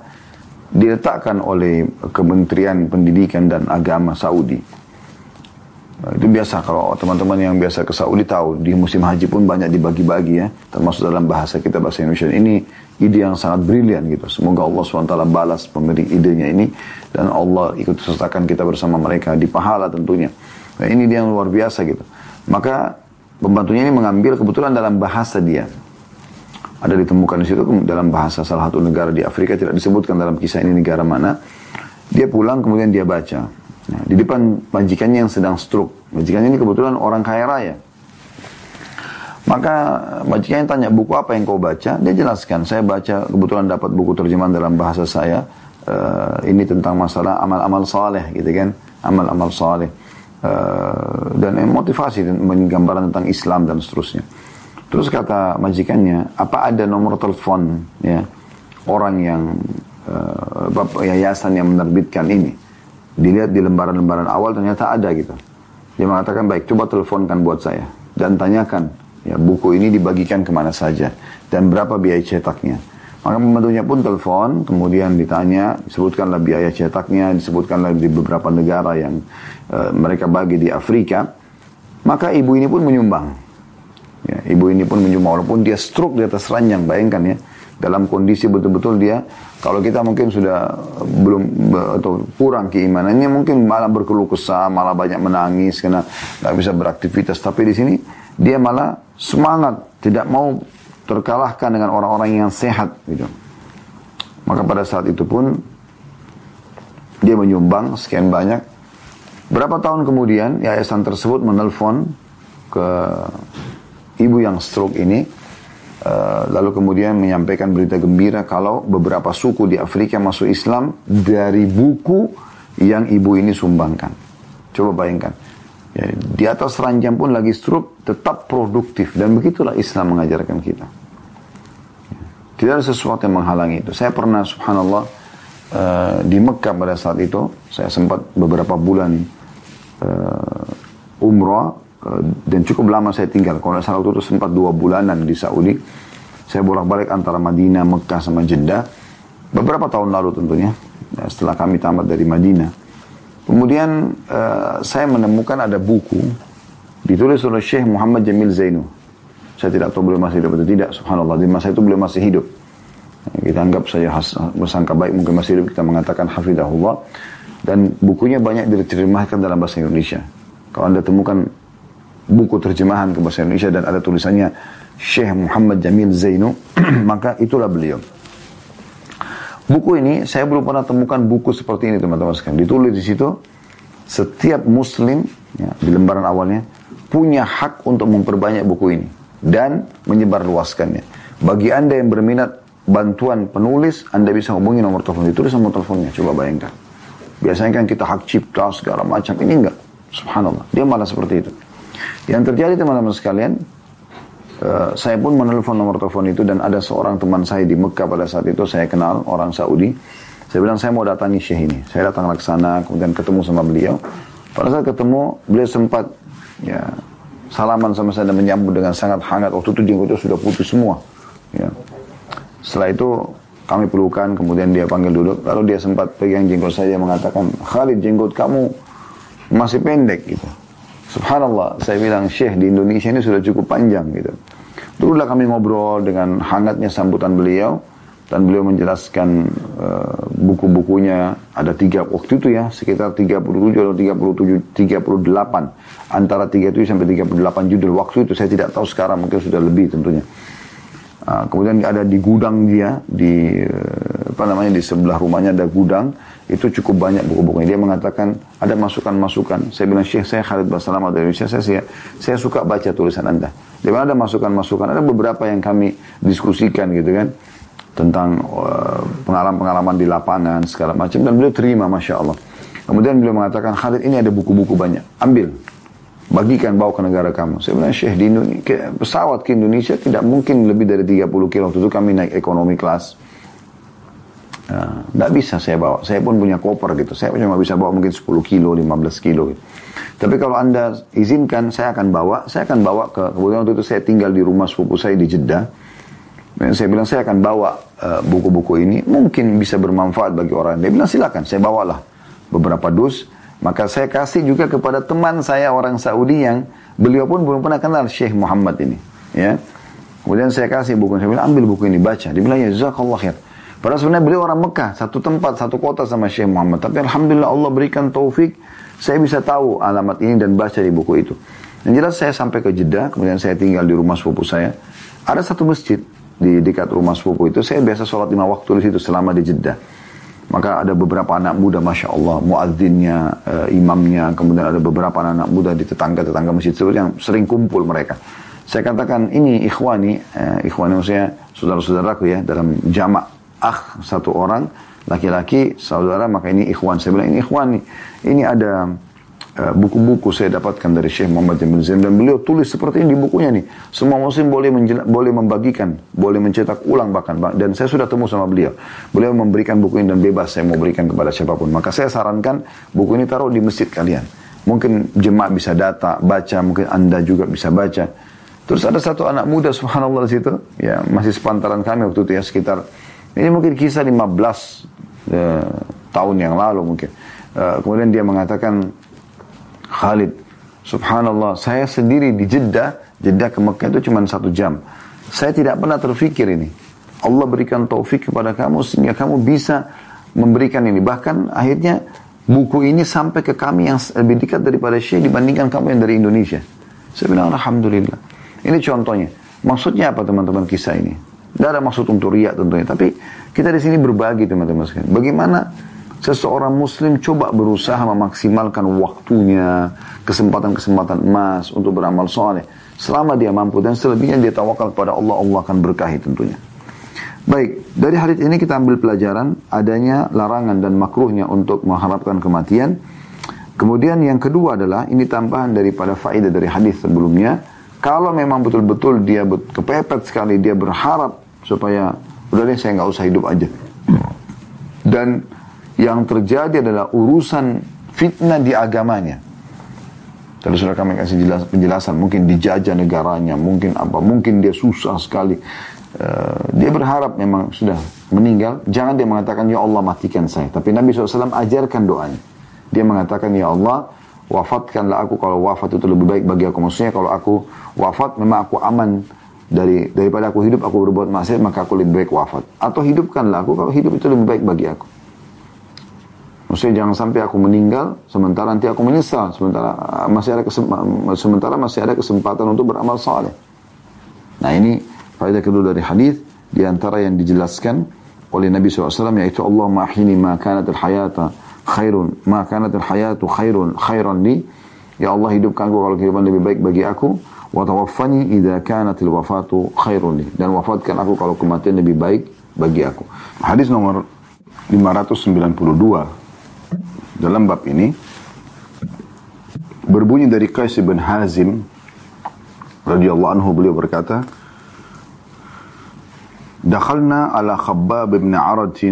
Speaker 1: diletakkan oleh Kementerian Pendidikan dan Agama Saudi. Nah, itu biasa kalau teman-teman yang biasa ke Saudi tahu di musim haji pun banyak dibagi-bagi ya. Termasuk dalam bahasa kita bahasa Indonesia ini ide yang sangat brilian gitu. Semoga Allah swt balas pemberi idenya ini dan Allah ikut sertakan kita bersama mereka di pahala tentunya. Nah, ini dia yang luar biasa gitu. Maka pembantunya ini mengambil kebetulan dalam bahasa dia. Ada ditemukan di situ dalam bahasa salah satu negara di Afrika tidak disebutkan dalam kisah ini negara mana. Dia pulang kemudian dia baca Nah, di depan majikannya yang sedang stroke. Majikannya ini kebetulan orang kaya raya. Maka majikannya tanya, buku apa yang kau baca? Dia jelaskan, saya baca kebetulan dapat buku terjemahan dalam bahasa saya. Uh, ini tentang masalah amal-amal saleh gitu kan. Amal-amal saleh. Uh, dan motivasi dan menggambaran tentang Islam dan seterusnya. Terus kata majikannya, apa ada nomor telepon ya orang yang uh, yayasan yang menerbitkan ini. Dilihat di lembaran-lembaran awal ternyata ada gitu. Dia mengatakan, baik coba teleponkan buat saya. Dan tanyakan, ya buku ini dibagikan ke mana saja. Dan berapa biaya cetaknya. Maka pembantunya pun telepon, kemudian ditanya, disebutkanlah biaya cetaknya, disebutkanlah di beberapa negara yang uh, mereka bagi di Afrika. Maka ibu ini pun menyumbang. Ya, ibu ini pun menyumbang, walaupun dia stroke di atas ranjang, bayangkan ya. Dalam kondisi betul-betul dia, kalau kita mungkin sudah belum atau kurang keimanannya, mungkin malah berkeluh kesah, malah banyak menangis karena nggak bisa beraktivitas. Tapi di sini dia malah semangat, tidak mau terkalahkan dengan orang-orang yang sehat gitu. Maka pada saat itu pun dia menyumbang sekian banyak. Berapa tahun kemudian yayasan tersebut menelpon ke ibu yang stroke ini lalu kemudian menyampaikan berita gembira kalau beberapa suku di Afrika masuk Islam dari buku yang ibu ini sumbangkan. Coba bayangkan. Ya, di atas ranjang pun lagi stroke tetap produktif dan begitulah Islam mengajarkan kita. Tidak ada sesuatu yang menghalangi itu. Saya pernah subhanallah uh, di Mekah pada saat itu saya sempat beberapa bulan uh, umrah dan cukup lama saya tinggal. Kalau salah itu sempat dua bulanan di Saudi. Saya bolak-balik antara Madinah, Mekah sama Jeddah. Beberapa tahun lalu tentunya. Ya, setelah kami tamat dari Madinah. Kemudian uh, saya menemukan ada buku ditulis oleh Syekh Muhammad Jamil Zainu. Saya tidak tahu beliau masih hidup atau tidak, subhanallah. Di masa itu beliau masih hidup. Kita anggap saja bersangka baik mungkin masih hidup, kita mengatakan hafidahullah. Dan bukunya banyak diterjemahkan dalam bahasa Indonesia. Kalau Anda temukan buku terjemahan ke bahasa Indonesia dan ada tulisannya Syekh Muhammad Jamil Zainu, maka itulah beliau. Buku ini saya belum pernah temukan buku seperti ini teman-teman sekalian. Ditulis di situ setiap muslim ya, di lembaran awalnya punya hak untuk memperbanyak buku ini dan menyebarluaskannya. Bagi Anda yang berminat bantuan penulis, Anda bisa hubungi nomor telepon ditulis nomor teleponnya. Coba bayangkan. Biasanya kan kita hak cipta segala macam. Ini enggak. Subhanallah. Dia malah seperti itu. Yang terjadi teman-teman sekalian, Eh, saya pun menelpon nomor telepon itu dan ada seorang teman saya di Mekah pada saat itu saya kenal orang Saudi. Saya bilang saya mau datangi Syekh ini. Saya datang ke sana kemudian ketemu sama beliau. Pada saat ketemu beliau sempat ya salaman sama saya dan menyambut dengan sangat hangat. Waktu itu jenggot sudah putih semua. Ya. Setelah itu kami pelukan kemudian dia panggil duduk. Lalu dia sempat pegang jenggot saya mengatakan Khalid jenggot kamu masih pendek gitu. Subhanallah, saya bilang Syekh di Indonesia ini sudah cukup panjang gitu. Dululah kami ngobrol dengan hangatnya sambutan beliau dan beliau menjelaskan uh, buku-bukunya ada tiga waktu itu ya sekitar 37 atau 37 38 antara 37 sampai 38 judul waktu itu saya tidak tahu sekarang mungkin sudah lebih tentunya. Uh, kemudian ada di gudang dia di uh, apa namanya di sebelah rumahnya ada gudang itu cukup banyak buku-bukunya. Dia mengatakan ada masukan-masukan. Saya bilang, Syekh saya Khalid Basalamah dari Indonesia, saya, saya, saya suka baca tulisan Anda. Di mana ada masukan-masukan, ada beberapa yang kami diskusikan gitu kan. Tentang uh, pengalaman-pengalaman uh, di lapangan, segala macam. Dan beliau terima, Masya Allah. Kemudian beliau mengatakan, Khalid ini ada buku-buku banyak. Ambil. Bagikan bawa ke negara kamu. Saya bilang, Syekh, di Indonesia, pesawat ke Indonesia tidak mungkin lebih dari 30 kilo. Waktu itu kami naik ekonomi kelas tidak bisa saya bawa. Saya pun punya koper gitu. Saya cuma bisa bawa mungkin 10 kilo, 15 kilo gitu. Tapi kalau Anda izinkan, saya akan bawa. Saya akan bawa ke, kemudian waktu itu saya tinggal di rumah sepupu saya di Jeddah. Dan saya bilang saya akan bawa eh, buku-buku uh, ini. Mungkin bisa bermanfaat bagi orang. Dia bilang silakan, saya bawalah beberapa dus. Maka saya kasih juga kepada teman saya orang Saudi yang beliau pun belum pernah kenal Syekh Muhammad ini. Ya. Kemudian saya kasih buku, saya bilang ambil buku ini baca. Dia bilang ya jazakallah khair. Padahal sebenarnya beliau orang Mekah, satu tempat, satu kota sama Syekh Muhammad. Tapi Alhamdulillah Allah berikan taufik, saya bisa tahu alamat ini dan baca di buku itu. Dan jelas saya sampai ke Jeddah, kemudian saya tinggal di rumah sepupu saya. Ada satu masjid di dekat rumah sepupu itu, saya biasa sholat lima waktu di situ selama di Jeddah. Maka ada beberapa anak muda, Masya Allah, muadzinnya, uh, imamnya, kemudian ada beberapa anak, muda di tetangga-tetangga masjid tersebut yang sering kumpul mereka. Saya katakan, ini ikhwani, uh, ikhwani maksudnya saudara-saudaraku ya, dalam jamak akh satu orang laki-laki saudara maka ini ikhwan saya bilang ini ikhwan nih ini ada eh, buku-buku saya dapatkan dari Syekh Muhammad bin Zain dan beliau tulis seperti ini di bukunya nih. Semua muslim boleh boleh membagikan, boleh mencetak ulang bahkan dan saya sudah temu sama beliau. Beliau memberikan buku ini dan bebas saya mau berikan kepada siapa pun. Maka saya sarankan buku ini taruh di masjid kalian. Mungkin jemaah bisa data, baca, mungkin Anda juga bisa baca. Terus ada satu anak muda subhanallah di situ, ya masih sepantaran kami waktu itu ya sekitar ini mungkin kisah 15 eh, tahun yang lalu mungkin. Uh, kemudian dia mengatakan Khalid, subhanallah, saya sendiri di Jeddah, Jeddah ke Mekah itu cuma satu jam. Saya tidak pernah terfikir ini. Allah berikan taufik kepada kamu sehingga kamu bisa memberikan ini. Bahkan akhirnya buku ini sampai ke kami yang lebih dekat daripada Syekh dibandingkan kamu yang dari Indonesia. Saya bilang Alhamdulillah. Ini contohnya. Maksudnya apa teman-teman kisah ini? Tidak ada maksud untuk riak tentunya. Tapi kita di sini berbagi teman-teman sekalian. Bagaimana seseorang muslim coba berusaha memaksimalkan waktunya, kesempatan-kesempatan emas untuk beramal soleh. Selama dia mampu dan selebihnya dia tawakal kepada Allah, Allah akan berkahi tentunya. Baik, dari hadis ini kita ambil pelajaran adanya larangan dan makruhnya untuk mengharapkan kematian. Kemudian yang kedua adalah ini tambahan daripada faedah dari hadis sebelumnya. Kalau memang betul-betul dia kepepet sekali dia berharap supaya udah deh saya nggak usah hidup aja. Dan yang terjadi adalah urusan fitnah di agamanya. Tadi sudah kami kasih jelas, penjelasan, mungkin dijajah negaranya, mungkin apa, mungkin dia susah sekali. Uh, dia berharap memang sudah meninggal, jangan dia mengatakan, Ya Allah matikan saya. Tapi Nabi SAW ajarkan doanya. Dia mengatakan, Ya Allah, wafatkanlah aku kalau wafat itu lebih baik bagi aku. Maksudnya kalau aku wafat, memang aku aman dari daripada aku hidup, aku berbuat maksiat, maka aku lebih baik wafat. Atau hidupkanlah aku kalau hidup itu lebih baik bagi aku. Maksudnya jangan sampai aku meninggal sementara nanti aku menyesal sementara uh, masih ada sementara masih ada kesempatan untuk beramal saleh. Nah ini faedah kedua dari hadis di antara yang dijelaskan oleh Nabi SAW yaitu Allah ma'ahini ma kanat al-hayata khairun ma kanat al-hayatu khairun khairan li ya Allah hidupkan aku kalau kehidupan lebih baik bagi aku wa tawaffani idza kanat al-wafatu khairun li dan wafatkan aku kalau kematian lebih baik bagi aku. Hadis nomor 592 dalam bab ini berbunyi dari Qais bin Hazim radhiyallahu anhu beliau berkata Dakhalna ala Khabbab bin Arat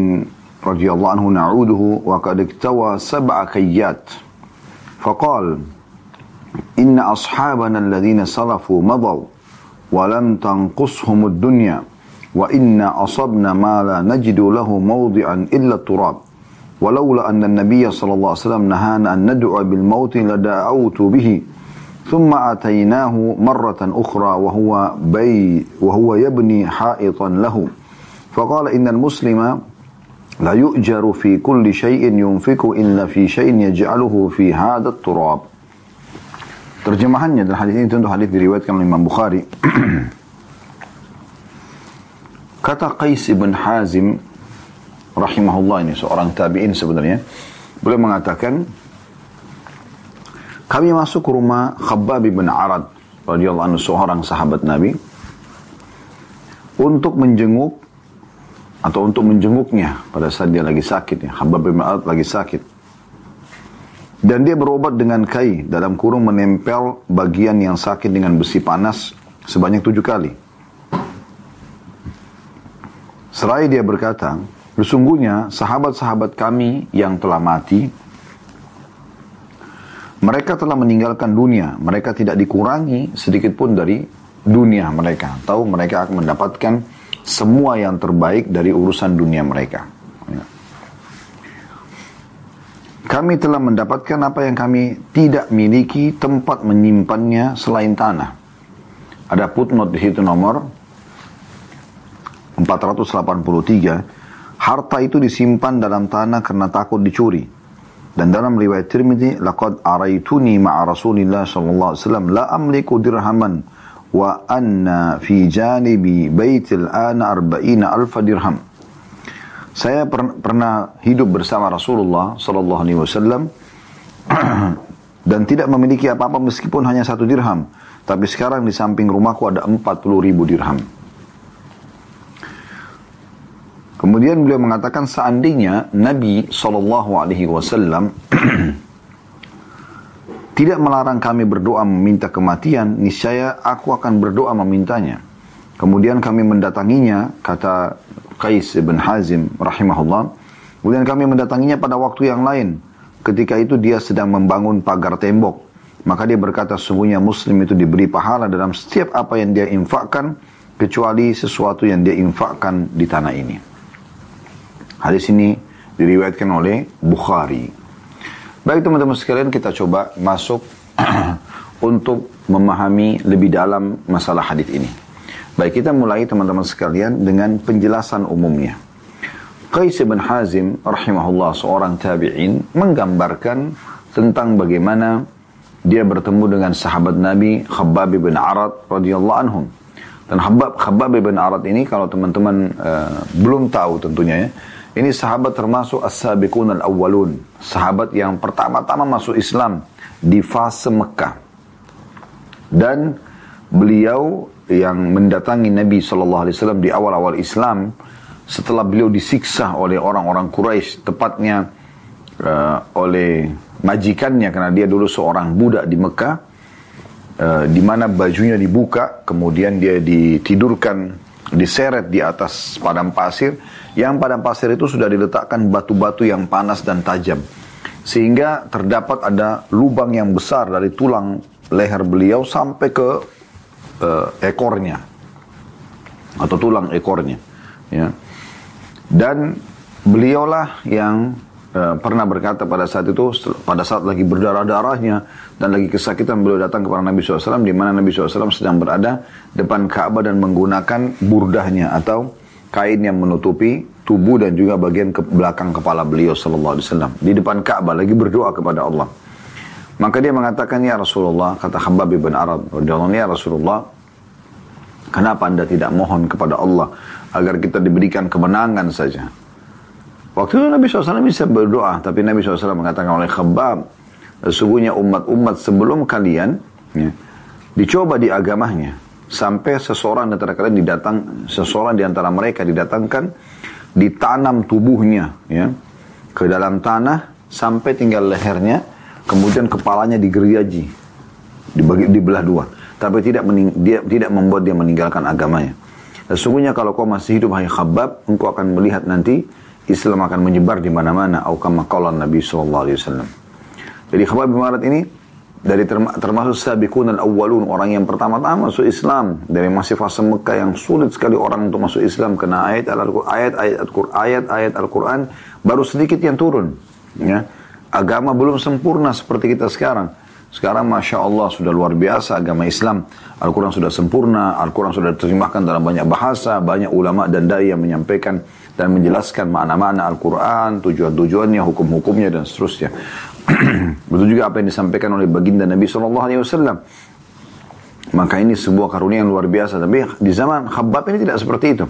Speaker 1: radhiyallahu anhu na'uduhu wa sab'a kayyat. Faqal inna ashabana alladhina salafu madaw wa lam tanqushum ad-dunya wa inna asabna ma la najidu lahu ولولا أن النبي صلى الله عليه وسلم نهانا أن ندعو بالموت لدعوت به. ثم أتيناه مرة أخرى وهو بي وهو يبني حائطا له. فقال إن المسلم لا يؤجر في كل شيء ينفق إلا في شيء يجعله في هذا التراب. Terjemahannya dalam hadis ini tentu hadis diriwayatkan oleh Imam Bukhari. Kata Qais ibn Hazim rahimahullah ini seorang tabi'in sebenarnya. Beliau mengatakan kami masuk ke rumah Khabbab bin Arad radhiyallahu anhu seorang sahabat Nabi untuk menjenguk atau untuk menjenguknya pada saat dia lagi sakit ya. Khabbab bin Arad lagi sakit. Dan dia berobat dengan kai dalam kurung menempel bagian yang sakit dengan besi panas sebanyak tujuh kali. Serai dia berkata, Sesungguhnya sahabat-sahabat kami yang telah mati, mereka telah meninggalkan dunia. Mereka tidak dikurangi sedikit pun dari dunia mereka. Tahu mereka akan mendapatkan semua yang terbaik dari urusan dunia mereka. Ya. Kami telah mendapatkan apa yang kami tidak miliki tempat menyimpannya selain tanah. Ada footnote di situ nomor 483 Harta itu disimpan dalam tanah karena takut dicuri. Dan dalam riwayat Tirmidzi, laqad araituni ma'a Rasulillah sallallahu alaihi wasallam la amliku dirhaman wa anna fi janibi baitil ana arba'ina alfa dirham. Saya per pernah hidup bersama Rasulullah sallallahu alaihi wasallam dan tidak memiliki apa-apa meskipun hanya satu dirham. Tapi sekarang di samping rumahku ada 40 ribu dirham. Kemudian beliau mengatakan seandainya Nabi Shallallahu Alaihi Wasallam tidak melarang kami berdoa meminta kematian, niscaya aku akan berdoa memintanya. Kemudian kami mendatanginya, kata Qais bin Hazim rahimahullah. Kemudian kami mendatanginya pada waktu yang lain. Ketika itu dia sedang membangun pagar tembok. Maka dia berkata, sungguhnya muslim itu diberi pahala dalam setiap apa yang dia infakkan, kecuali sesuatu yang dia infakkan di tanah ini. Hadis ini diriwayatkan oleh Bukhari. Baik teman-teman sekalian kita coba masuk untuk memahami lebih dalam masalah hadis ini. Baik kita mulai teman-teman sekalian dengan penjelasan umumnya. Qais bin Hazim rahimahullah seorang tabi'in menggambarkan tentang bagaimana dia bertemu dengan sahabat Nabi Khabbab bin Arad radhiyallahu anhum. Dan Khabbab, Khabbab bin Arad ini kalau teman-teman uh, belum tahu tentunya ya, ini sahabat termasuk as-sabiqun al-awwalun. Sahabat yang pertama-tama masuk Islam di fase Mekah. Dan beliau yang mendatangi Nabi SAW di awal-awal Islam setelah beliau disiksa oleh orang-orang Quraisy tepatnya uh, oleh majikannya karena dia dulu seorang budak di Mekah uh, di mana bajunya dibuka kemudian dia ditidurkan diseret di atas padang pasir yang padang pasir itu sudah diletakkan batu-batu yang panas dan tajam. Sehingga terdapat ada lubang yang besar dari tulang leher beliau sampai ke uh, ekornya. Atau tulang ekornya. Ya. Dan beliaulah yang uh, pernah berkata pada saat itu, pada saat lagi berdarah-darahnya dan lagi kesakitan beliau datang kepada Nabi SAW di mana Nabi SAW sedang berada depan Ka'bah dan menggunakan burdahnya atau kain yang menutupi tubuh dan juga bagian ke belakang kepala beliau sallallahu alaihi wasallam di depan Ka'bah lagi berdoa kepada Allah. Maka dia mengatakan ya Rasulullah kata Habab bin Arab radhiyallahu ya Rasulullah kenapa Anda tidak mohon kepada Allah agar kita diberikan kemenangan saja. Waktu itu Nabi SAW bisa berdoa, tapi Nabi SAW mengatakan oleh Khabab, sesungguhnya umat-umat sebelum kalian ya, dicoba di agamanya. Sampai seseorang antara kalian didatang seseorang di antara mereka didatangkan ditanam tubuhnya ya ke dalam tanah sampai tinggal lehernya kemudian kepalanya digergaji dibagi dibelah dua. Tapi tidak mening, dia tidak membuat dia meninggalkan agamanya. Sesungguhnya kalau kau masih hidup hai khabab engkau akan melihat nanti Islam akan menyebar di mana-mana. Au kama Nabi sallallahu alaihi wasallam. Jadi khabab bin ini dari termasuk sabiqun al-awwalun orang yang pertama-tama masuk Islam. Dari masih fase Mekah yang sulit sekali orang untuk masuk Islam kena ayat ayat ayat ayat ayat Al-Qur'an baru sedikit yang turun ya. Agama belum sempurna seperti kita sekarang. Sekarang Masya Allah sudah luar biasa agama Islam. Al-Quran sudah sempurna Al-Quran sudah diterjemahkan dalam banyak bahasa banyak ulama dan dai yang menyampaikan dan menjelaskan makna-makna Al-Quran tujuan-tujuannya hukum-hukumnya dan seterusnya Betul juga apa yang disampaikan oleh baginda Nabi Wasallam. Maka ini sebuah karunia yang luar biasa. Tapi di zaman Khabbab ini tidak seperti itu.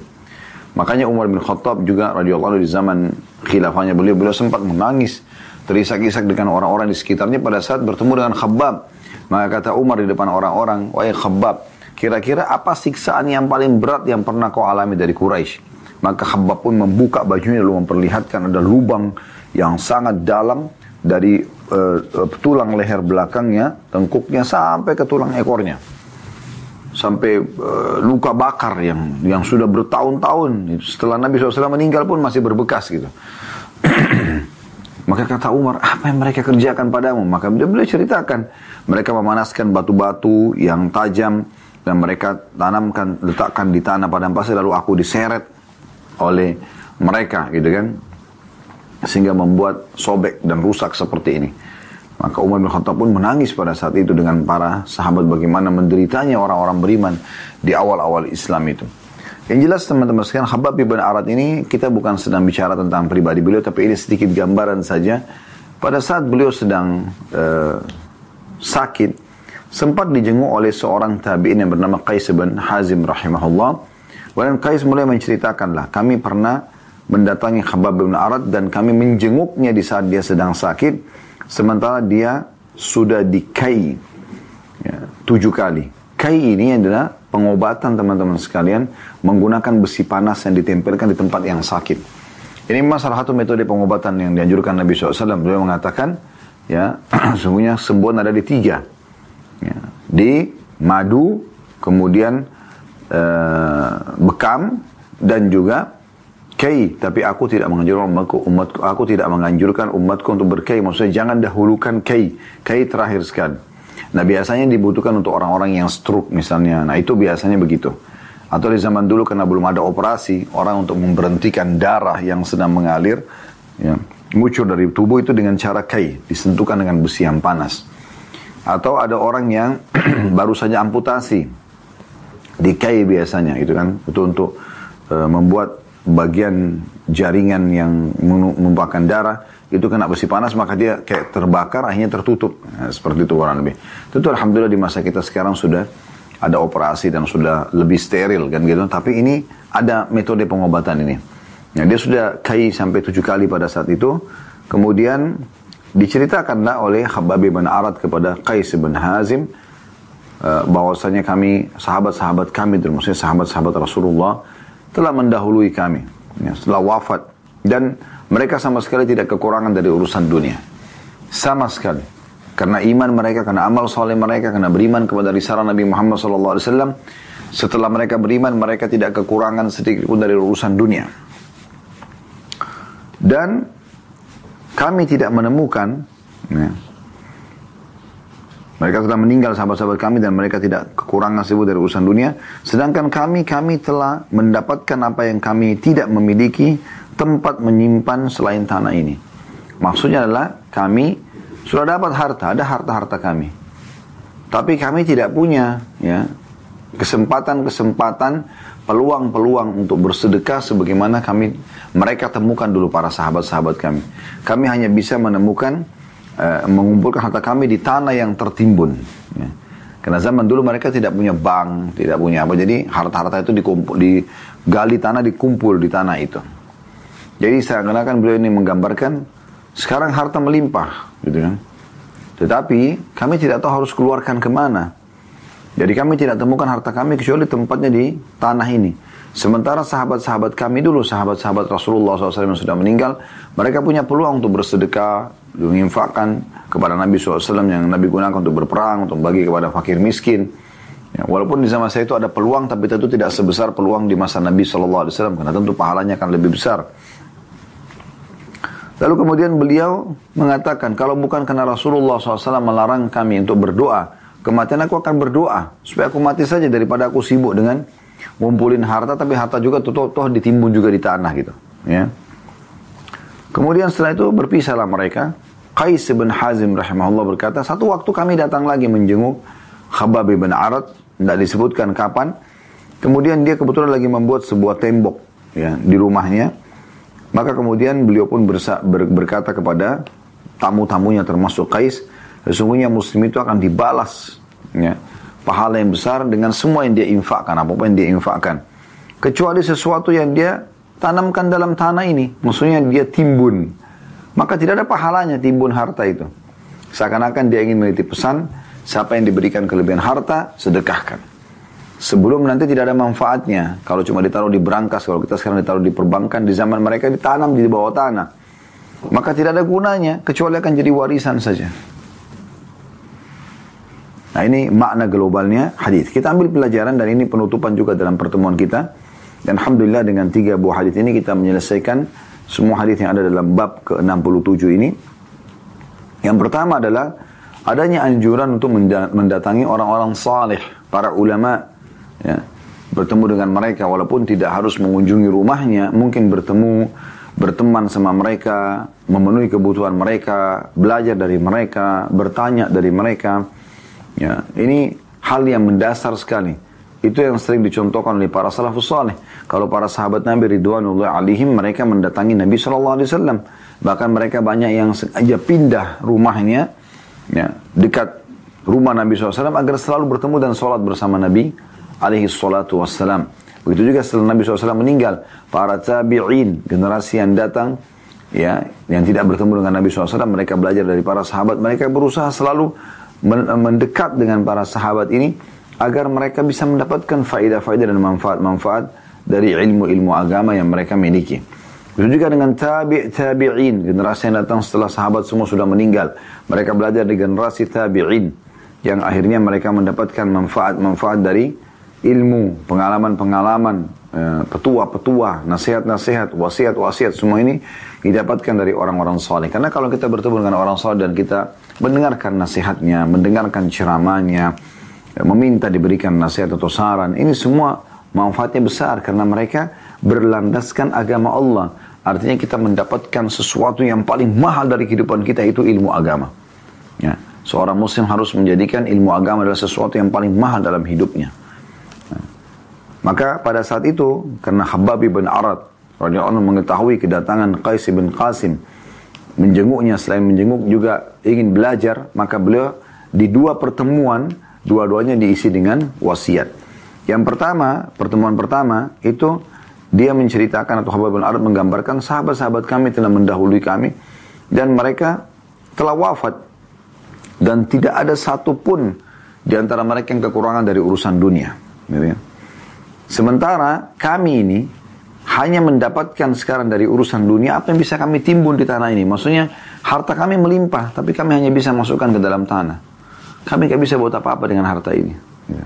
Speaker 1: Makanya Umar bin Khattab juga radhiyallahu di zaman khilafahnya beliau beliau sempat menangis terisak-isak dengan orang-orang di sekitarnya pada saat bertemu dengan Khabbab. Maka kata Umar di depan orang-orang, "Wahai Khabbab, kira-kira apa siksaan yang paling berat yang pernah kau alami dari Quraisy?" Maka Khabbab pun membuka bajunya lalu memperlihatkan ada lubang yang sangat dalam dari uh, tulang leher belakangnya, tengkuknya sampai ke tulang ekornya. Sampai uh, luka bakar yang yang sudah bertahun-tahun. Setelah Nabi SAW meninggal pun masih berbekas gitu. Maka kata Umar, apa yang mereka kerjakan padamu? Maka dia boleh ceritakan. Mereka memanaskan batu-batu yang tajam dan mereka tanamkan, letakkan di tanah padang pasir lalu aku diseret oleh mereka gitu kan sehingga membuat sobek dan rusak seperti ini. Maka Umar bin Khattab pun menangis pada saat itu dengan para sahabat bagaimana menderitanya orang-orang beriman di awal-awal Islam itu. Yang jelas teman-teman sekalian, Habab bin Arad ini kita bukan sedang bicara tentang pribadi beliau, tapi ini sedikit gambaran saja. Pada saat beliau sedang uh, sakit, sempat dijenguk oleh seorang tabi'in yang bernama Qais bin Hazim rahimahullah. Dan Qais mulai menceritakanlah, kami pernah mendatangi Khabab bin Arad dan kami menjenguknya di saat dia sedang sakit sementara dia sudah dikai ya, tujuh kali. Kai ini adalah pengobatan teman-teman sekalian menggunakan besi panas yang ditempelkan di tempat yang sakit. Ini memang salah satu metode pengobatan yang dianjurkan Nabi SAW. Beliau mengatakan, ya sungguhnya sembuhan ada di tiga ya, di madu kemudian uh, bekam dan juga kei. Tapi aku tidak menganjurkan umatku umatku aku tidak menganjurkan umatku untuk berkei. Maksudnya jangan dahulukan kei. Kei terakhir sekali. Nah biasanya dibutuhkan untuk orang-orang yang stroke misalnya. Nah itu biasanya begitu. Atau di zaman dulu karena belum ada operasi orang untuk memberhentikan darah yang sedang mengalir ya, ngucur dari tubuh itu dengan cara kei disentuhkan dengan besi yang panas. Atau ada orang yang baru saja amputasi di kei biasanya itu kan? Itu untuk uh, membuat bagian jaringan yang menumpahkan darah. Itu kena besi panas maka dia kayak terbakar akhirnya tertutup. Nah, seperti itu orang lebih. Tentu alhamdulillah di masa kita sekarang sudah ada operasi dan sudah lebih steril kan gitu. Tapi ini ada metode pengobatan ini. Nah, dia sudah kai sampai tujuh kali pada saat itu. Kemudian diceritakanlah oleh Habab bin Arad kepada Qais bin Hazim bahwasanya kami sahabat-sahabat kami maksudnya sahabat-sahabat Rasulullah telah mendahului kami ya, setelah wafat. Dan mereka sama sekali tidak kekurangan dari urusan dunia. Sama sekali. Karena iman mereka karena amal soleh mereka karena beriman kepada risalah Nabi Muhammad SAW setelah mereka beriman mereka tidak kekurangan sedikit pun dari urusan dunia. Dan kami tidak menemukan ya, mereka telah meninggal sahabat-sahabat kami dan mereka tidak kekurangan sebut dari urusan dunia. Sedangkan kami, kami telah mendapatkan apa yang kami tidak memiliki tempat menyimpan selain tanah ini. Maksudnya adalah kami sudah dapat harta, ada harta-harta kami. Tapi kami tidak punya ya kesempatan-kesempatan peluang-peluang untuk bersedekah sebagaimana kami mereka temukan dulu para sahabat-sahabat kami. Kami hanya bisa menemukan uh, mengumpulkan harta kami di tanah yang tertimbun. Ya. Karena zaman dulu mereka tidak punya bank, tidak punya apa. Jadi harta-harta itu dikumpul, digali tanah, dikumpul di tanah itu. Jadi saya kenakan beliau ini menggambarkan sekarang harta melimpah, gitu kan. Tetapi kami tidak tahu harus keluarkan ke mana. Jadi kami tidak temukan harta kami kecuali tempatnya di tanah ini. Sementara sahabat-sahabat kami dulu, sahabat-sahabat Rasulullah SAW yang sudah meninggal, mereka punya peluang untuk bersedekah, menginfakkan kepada Nabi SAW yang Nabi gunakan untuk berperang, untuk bagi kepada fakir miskin. Ya, walaupun di zaman saya itu ada peluang, tapi tentu tidak sebesar peluang di masa Nabi SAW, karena tentu pahalanya akan lebih besar. Lalu kemudian beliau mengatakan, kalau bukan karena Rasulullah SAW melarang kami untuk berdoa, kematian aku akan berdoa, supaya aku mati saja daripada aku sibuk dengan ngumpulin harta tapi harta juga toh, toh ditimbun juga di tanah gitu ya. Kemudian setelah itu berpisahlah mereka. Qais bin Hazim rahimahullah berkata satu waktu kami datang lagi menjenguk Khabab bin Arad tidak disebutkan kapan. Kemudian dia kebetulan lagi membuat sebuah tembok ya di rumahnya. Maka kemudian beliau pun bersa, ber, berkata kepada tamu-tamunya termasuk Qais sesungguhnya muslim itu akan dibalas ya pahala yang besar dengan semua yang dia infakkan, apa pun yang dia infakkan. Kecuali sesuatu yang dia tanamkan dalam tanah ini, maksudnya dia timbun. Maka tidak ada pahalanya timbun harta itu. Seakan-akan dia ingin menitip pesan, siapa yang diberikan kelebihan harta, sedekahkan. Sebelum nanti tidak ada manfaatnya. Kalau cuma ditaruh di berangkas, kalau kita sekarang ditaruh di perbankan, di zaman mereka ditanam di bawah tanah. Maka tidak ada gunanya, kecuali akan jadi warisan saja. Nah ini makna globalnya hadis. Kita ambil pelajaran dan ini penutupan juga dalam pertemuan kita. Dan Alhamdulillah dengan tiga buah hadis ini kita menyelesaikan semua hadis yang ada dalam bab ke-67 ini. Yang pertama adalah adanya anjuran untuk mendatangi orang-orang saleh, para ulama, ya, bertemu dengan mereka walaupun tidak harus mengunjungi rumahnya, mungkin bertemu, berteman sama mereka, memenuhi kebutuhan mereka, belajar dari mereka, bertanya dari mereka. Ya, ini hal yang mendasar sekali. Itu yang sering dicontohkan oleh para salafus saleh. Kalau para sahabat Nabi Ridwanullah alaihim mereka mendatangi Nabi Shallallahu Alaihi Wasallam. Bahkan mereka banyak yang sengaja pindah rumahnya ya, dekat rumah Nabi SAW agar selalu bertemu dan sholat bersama Nabi alaihi salatu wassalam. Begitu juga setelah Nabi SAW meninggal, para tabi'in, generasi yang datang, ya, yang tidak bertemu dengan Nabi SAW, mereka belajar dari para sahabat, mereka berusaha selalu mendekat dengan para sahabat ini agar mereka bisa mendapatkan faedah-faedah dan manfaat-manfaat dari ilmu-ilmu agama yang mereka miliki. Begitu juga dengan tabi' tabi'in, generasi yang datang setelah sahabat semua sudah meninggal. Mereka belajar di generasi tabi'in yang akhirnya mereka mendapatkan manfaat-manfaat dari ilmu, pengalaman-pengalaman, petua-petua, nasihat-nasihat, wasiat-wasiat semua ini didapatkan dari orang-orang soleh. Karena kalau kita bertemu dengan orang soleh dan kita mendengarkan nasihatnya, mendengarkan ceramahnya, eh, meminta diberikan nasihat atau saran, ini semua manfaatnya besar karena mereka berlandaskan agama Allah Artinya kita mendapatkan sesuatu yang paling mahal dari kehidupan kita itu ilmu agama. Ya. Seorang muslim harus menjadikan ilmu agama adalah sesuatu yang paling mahal dalam hidupnya. Maka pada saat itu, karena Habab bin Arad radhiyallahu mengetahui kedatangan Qais bin Qasim, menjenguknya selain menjenguk juga ingin belajar, maka beliau di dua pertemuan, dua-duanya diisi dengan wasiat. Yang pertama, pertemuan pertama itu dia menceritakan atau Habib bin Arad menggambarkan sahabat-sahabat kami telah mendahului kami dan mereka telah wafat dan tidak ada satupun di antara mereka yang kekurangan dari urusan dunia. Gitu ya. Sementara kami ini hanya mendapatkan sekarang dari urusan dunia apa yang bisa kami timbun di tanah ini. Maksudnya harta kami melimpah, tapi kami hanya bisa masukkan ke dalam tanah. Kami tidak bisa buat apa-apa dengan harta ini. Gitu.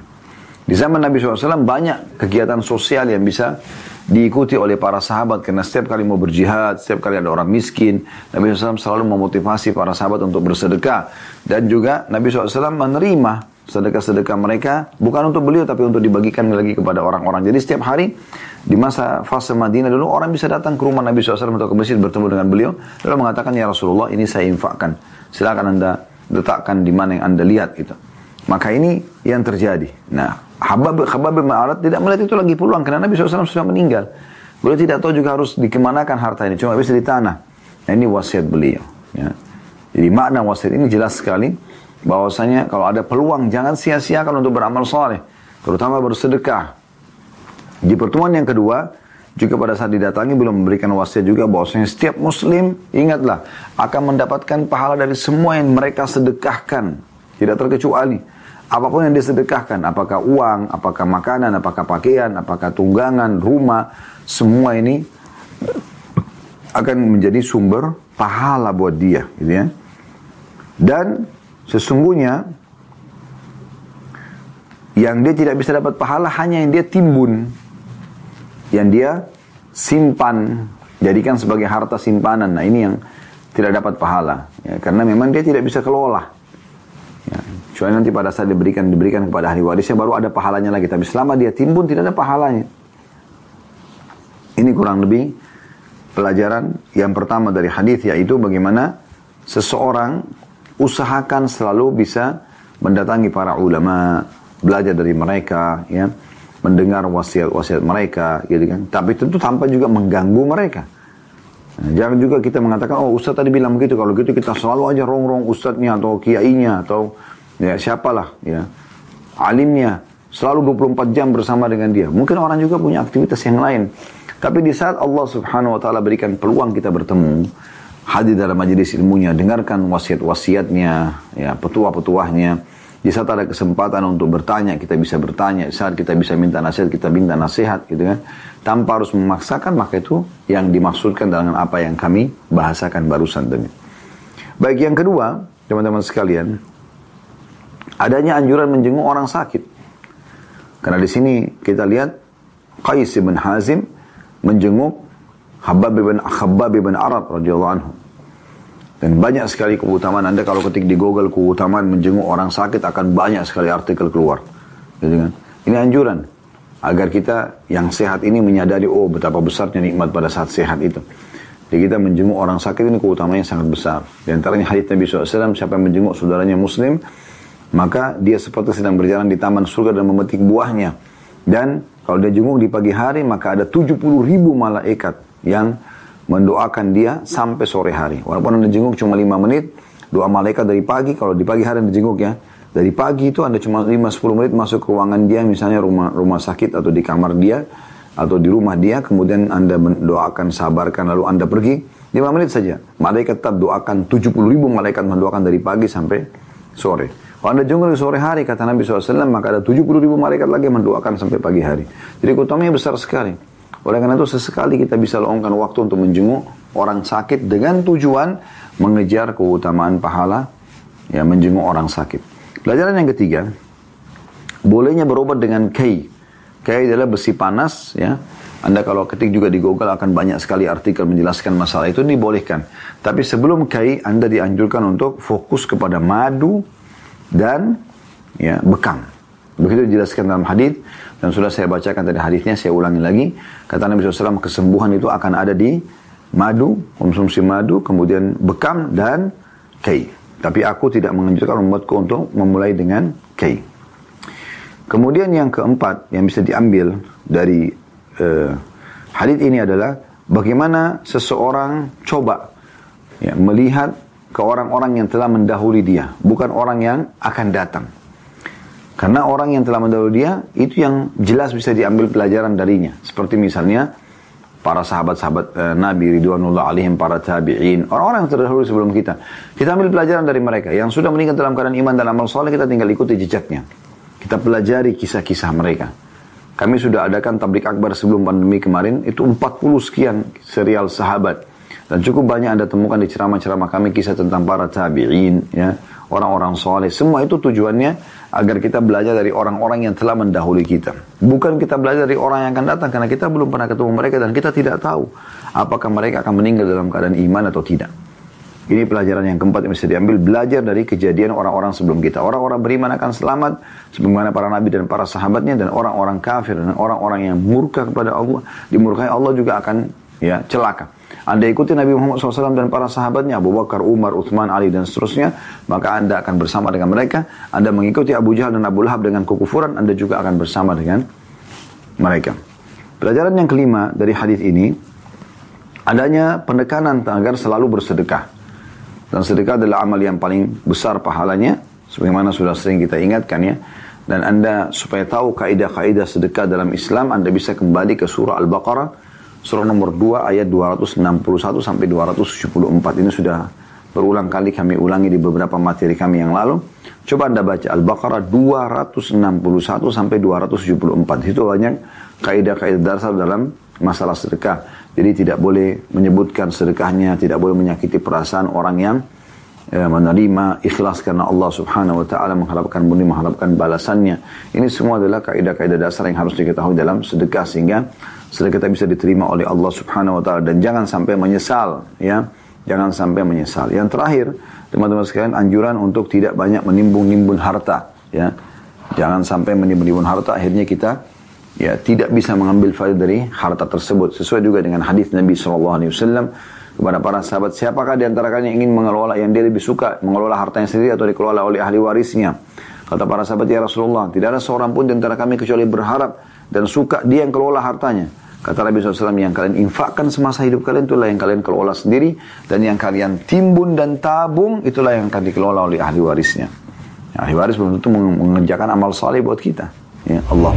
Speaker 1: Di zaman Nabi SAW banyak kegiatan sosial yang bisa diikuti oleh para sahabat karena setiap kali mau berjihad, setiap kali ada orang miskin, Nabi SAW selalu memotivasi para sahabat untuk bersedekah dan juga Nabi SAW menerima sedekah-sedekah mereka bukan untuk beliau tapi untuk dibagikan lagi kepada orang-orang. Jadi setiap hari di masa fase Madinah dulu orang bisa datang ke rumah Nabi SAW atau ke masjid bertemu dengan beliau lalu mengatakan ya Rasulullah ini saya infakkan silakan anda letakkan di mana yang anda lihat itu. Maka ini yang terjadi. Nah, Habab, Habab bin Ma'arat tidak melihat itu lagi peluang karena Nabi SAW sudah meninggal. Beliau tidak tahu juga harus dikemanakan harta ini, cuma bisa di tanah. Nah ini wasiat beliau. Ya. Jadi makna wasiat ini jelas sekali bahwasanya kalau ada peluang jangan sia-siakan untuk beramal soleh, terutama bersedekah. Di pertemuan yang kedua, juga pada saat didatangi belum memberikan wasiat juga bahwasanya setiap muslim ingatlah akan mendapatkan pahala dari semua yang mereka sedekahkan, tidak terkecuali apa pun yang disedekahkan, apakah uang, apakah makanan, apakah pakaian, apakah tunggangan, rumah, semua ini akan menjadi sumber pahala buat dia, gitu ya. Dan sesungguhnya yang dia tidak bisa dapat pahala hanya yang dia timbun, yang dia simpan, jadikan sebagai harta simpanan. Nah ini yang tidak dapat pahala, ya, karena memang dia tidak bisa kelola. Ya, kecuali nanti pada saat diberikan diberikan kepada ahli warisnya baru ada pahalanya lagi. Tapi selama dia timbun tidak ada pahalanya. Ini kurang lebih pelajaran yang pertama dari hadis yaitu bagaimana seseorang usahakan selalu bisa mendatangi para ulama, belajar dari mereka, ya, mendengar wasiat-wasiat mereka, gitu kan. Tapi tentu tanpa juga mengganggu mereka. Nah, jangan juga kita mengatakan, oh Ustaz tadi bilang begitu, kalau gitu kita selalu aja rongrong Ustadznya atau kiainya atau ya siapalah ya alimnya selalu 24 jam bersama dengan dia. Mungkin orang juga punya aktivitas yang lain. Tapi di saat Allah subhanahu wa ta'ala berikan peluang kita bertemu, hadir dalam majelis ilmunya, dengarkan wasiat-wasiatnya, ya, petua-petuahnya, di saat ada kesempatan untuk bertanya, kita bisa bertanya. Di saat kita bisa minta nasihat, kita minta nasihat gitu kan. Tanpa harus memaksakan, maka itu yang dimaksudkan dengan apa yang kami bahasakan barusan tadi. Baik yang kedua, teman-teman sekalian, adanya anjuran menjenguk orang sakit. Karena di sini kita lihat Qais bin Hazim menjenguk Habab bin Khabbab bin Arab radhiyallahu anhu. Dan banyak sekali keutamaan Anda kalau ketik di Google keutamaan menjenguk orang sakit akan banyak sekali artikel keluar. Gitu kan? Ini anjuran agar kita yang sehat ini menyadari oh betapa besarnya nikmat pada saat sehat itu. Jadi kita menjenguk orang sakit ini keutamaannya sangat besar. Di antaranya hadits Nabi SAW, siapa yang menjenguk saudaranya muslim, maka dia seperti sedang berjalan di taman surga dan memetik buahnya. Dan kalau dia jenguk di pagi hari, maka ada 70 ribu malaikat yang mendoakan dia sampai sore hari. Walaupun Anda jenguk cuma 5 menit, doa malaikat dari pagi, kalau di pagi hari Anda jenguk ya, dari pagi itu Anda cuma 5-10 menit masuk ke ruangan dia, misalnya rumah rumah sakit atau di kamar dia, atau di rumah dia, kemudian Anda mendoakan, sabarkan, lalu Anda pergi, 5 menit saja. Malaikat tetap doakan, 70 ribu malaikat mendoakan dari pagi sampai sore. Kalau anda jenguk di sore hari, kata Nabi SAW, maka ada 70 ribu malaikat lagi mendoakan sampai pagi hari. Jadi keutamanya besar sekali. Oleh karena itu sesekali kita bisa luangkan waktu untuk menjenguk orang sakit dengan tujuan mengejar keutamaan pahala ya menjenguk orang sakit. Pelajaran yang ketiga, bolehnya berobat dengan kei. Kei adalah besi panas ya. Anda kalau ketik juga di Google akan banyak sekali artikel menjelaskan masalah itu dibolehkan. Tapi sebelum kai Anda dianjurkan untuk fokus kepada madu dan ya bekam. Begitu dijelaskan dalam hadis dan sudah saya bacakan tadi hadisnya, saya ulangi lagi. Kata Nabi SAW, kesembuhan itu akan ada di madu, konsumsi madu, kemudian bekam dan kei. Tapi aku tidak menganjurkan umatku untuk memulai dengan kei. Kemudian yang keempat yang bisa diambil dari uh, hadis ini adalah bagaimana seseorang coba ya, melihat ke orang-orang yang telah mendahului dia, bukan orang yang akan datang. Karena orang yang telah mendahului dia, itu yang jelas bisa diambil pelajaran darinya. Seperti misalnya, para sahabat-sahabat e, Nabi Ridwanullah alaihim, para tabi'in, orang-orang yang terdahulu sebelum kita. Kita ambil pelajaran dari mereka. Yang sudah meninggal dalam keadaan iman dan amal soleh, kita tinggal ikuti jejaknya. Kita pelajari kisah-kisah mereka. Kami sudah adakan tablik akbar sebelum pandemi kemarin, itu 40 sekian serial sahabat. Dan cukup banyak Anda temukan di ceramah-ceramah kami kisah tentang para tabi'in, ya, orang-orang soleh. Semua itu tujuannya agar kita belajar dari orang-orang yang telah mendahului kita. Bukan kita belajar dari orang yang akan datang karena kita belum pernah ketemu mereka dan kita tidak tahu apakah mereka akan meninggal dalam keadaan iman atau tidak. Ini pelajaran yang keempat yang bisa diambil, belajar dari kejadian orang-orang sebelum kita. Orang-orang beriman akan selamat, sebagaimana para nabi dan para sahabatnya, dan orang-orang kafir dan orang-orang yang murka kepada Allah, dimurkai Allah juga akan ya celaka. Anda ikuti Nabi Muhammad SAW dan para sahabatnya, Abu Bakar, Umar, Uthman, Ali, dan seterusnya, maka Anda akan bersama dengan mereka. Anda mengikuti Abu Jahal dan Abu Lahab dengan kekufuran, Anda juga akan bersama dengan mereka. Pelajaran yang kelima dari hadis ini, adanya penekanan agar selalu bersedekah. Dan sedekah adalah amal yang paling besar pahalanya, sebagaimana sudah sering kita ingatkan ya. Dan Anda supaya tahu kaidah-kaidah sedekah dalam Islam, Anda bisa kembali ke surah Al-Baqarah surah nomor 2 ayat 261 sampai 274 ini sudah berulang kali kami ulangi di beberapa materi kami yang lalu. Coba Anda baca Al-Baqarah 261 sampai 274. Itu banyak kaidah-kaidah dasar dalam masalah sedekah. Jadi tidak boleh menyebutkan sedekahnya, tidak boleh menyakiti perasaan orang yang ya, menerima ikhlas karena Allah Subhanahu wa taala mengharapkan bumi mengharapkan balasannya. Ini semua adalah kaidah-kaidah dasar yang harus diketahui dalam sedekah sehingga sedekah kita bisa diterima oleh Allah Subhanahu wa taala dan jangan sampai menyesal ya. Jangan sampai menyesal. Yang terakhir, teman-teman sekalian, anjuran untuk tidak banyak menimbun-nimbun harta ya. Jangan sampai menimbun-nimbun harta akhirnya kita ya tidak bisa mengambil faedah dari harta tersebut sesuai juga dengan hadis Nabi sallallahu alaihi wasallam kepada para sahabat siapakah di antara kalian yang ingin mengelola yang dia lebih suka mengelola hartanya sendiri atau dikelola oleh ahli warisnya kata para sahabat ya Rasulullah tidak ada seorang pun di antara kami kecuali berharap dan suka dia yang kelola hartanya. Kata Nabi SAW, yang kalian infakkan semasa hidup kalian itulah yang kalian kelola sendiri. Dan yang kalian timbun dan tabung itulah yang akan dikelola oleh ahli warisnya. Ahli waris belum tentu mengerjakan amal saleh buat kita. Ya, Allah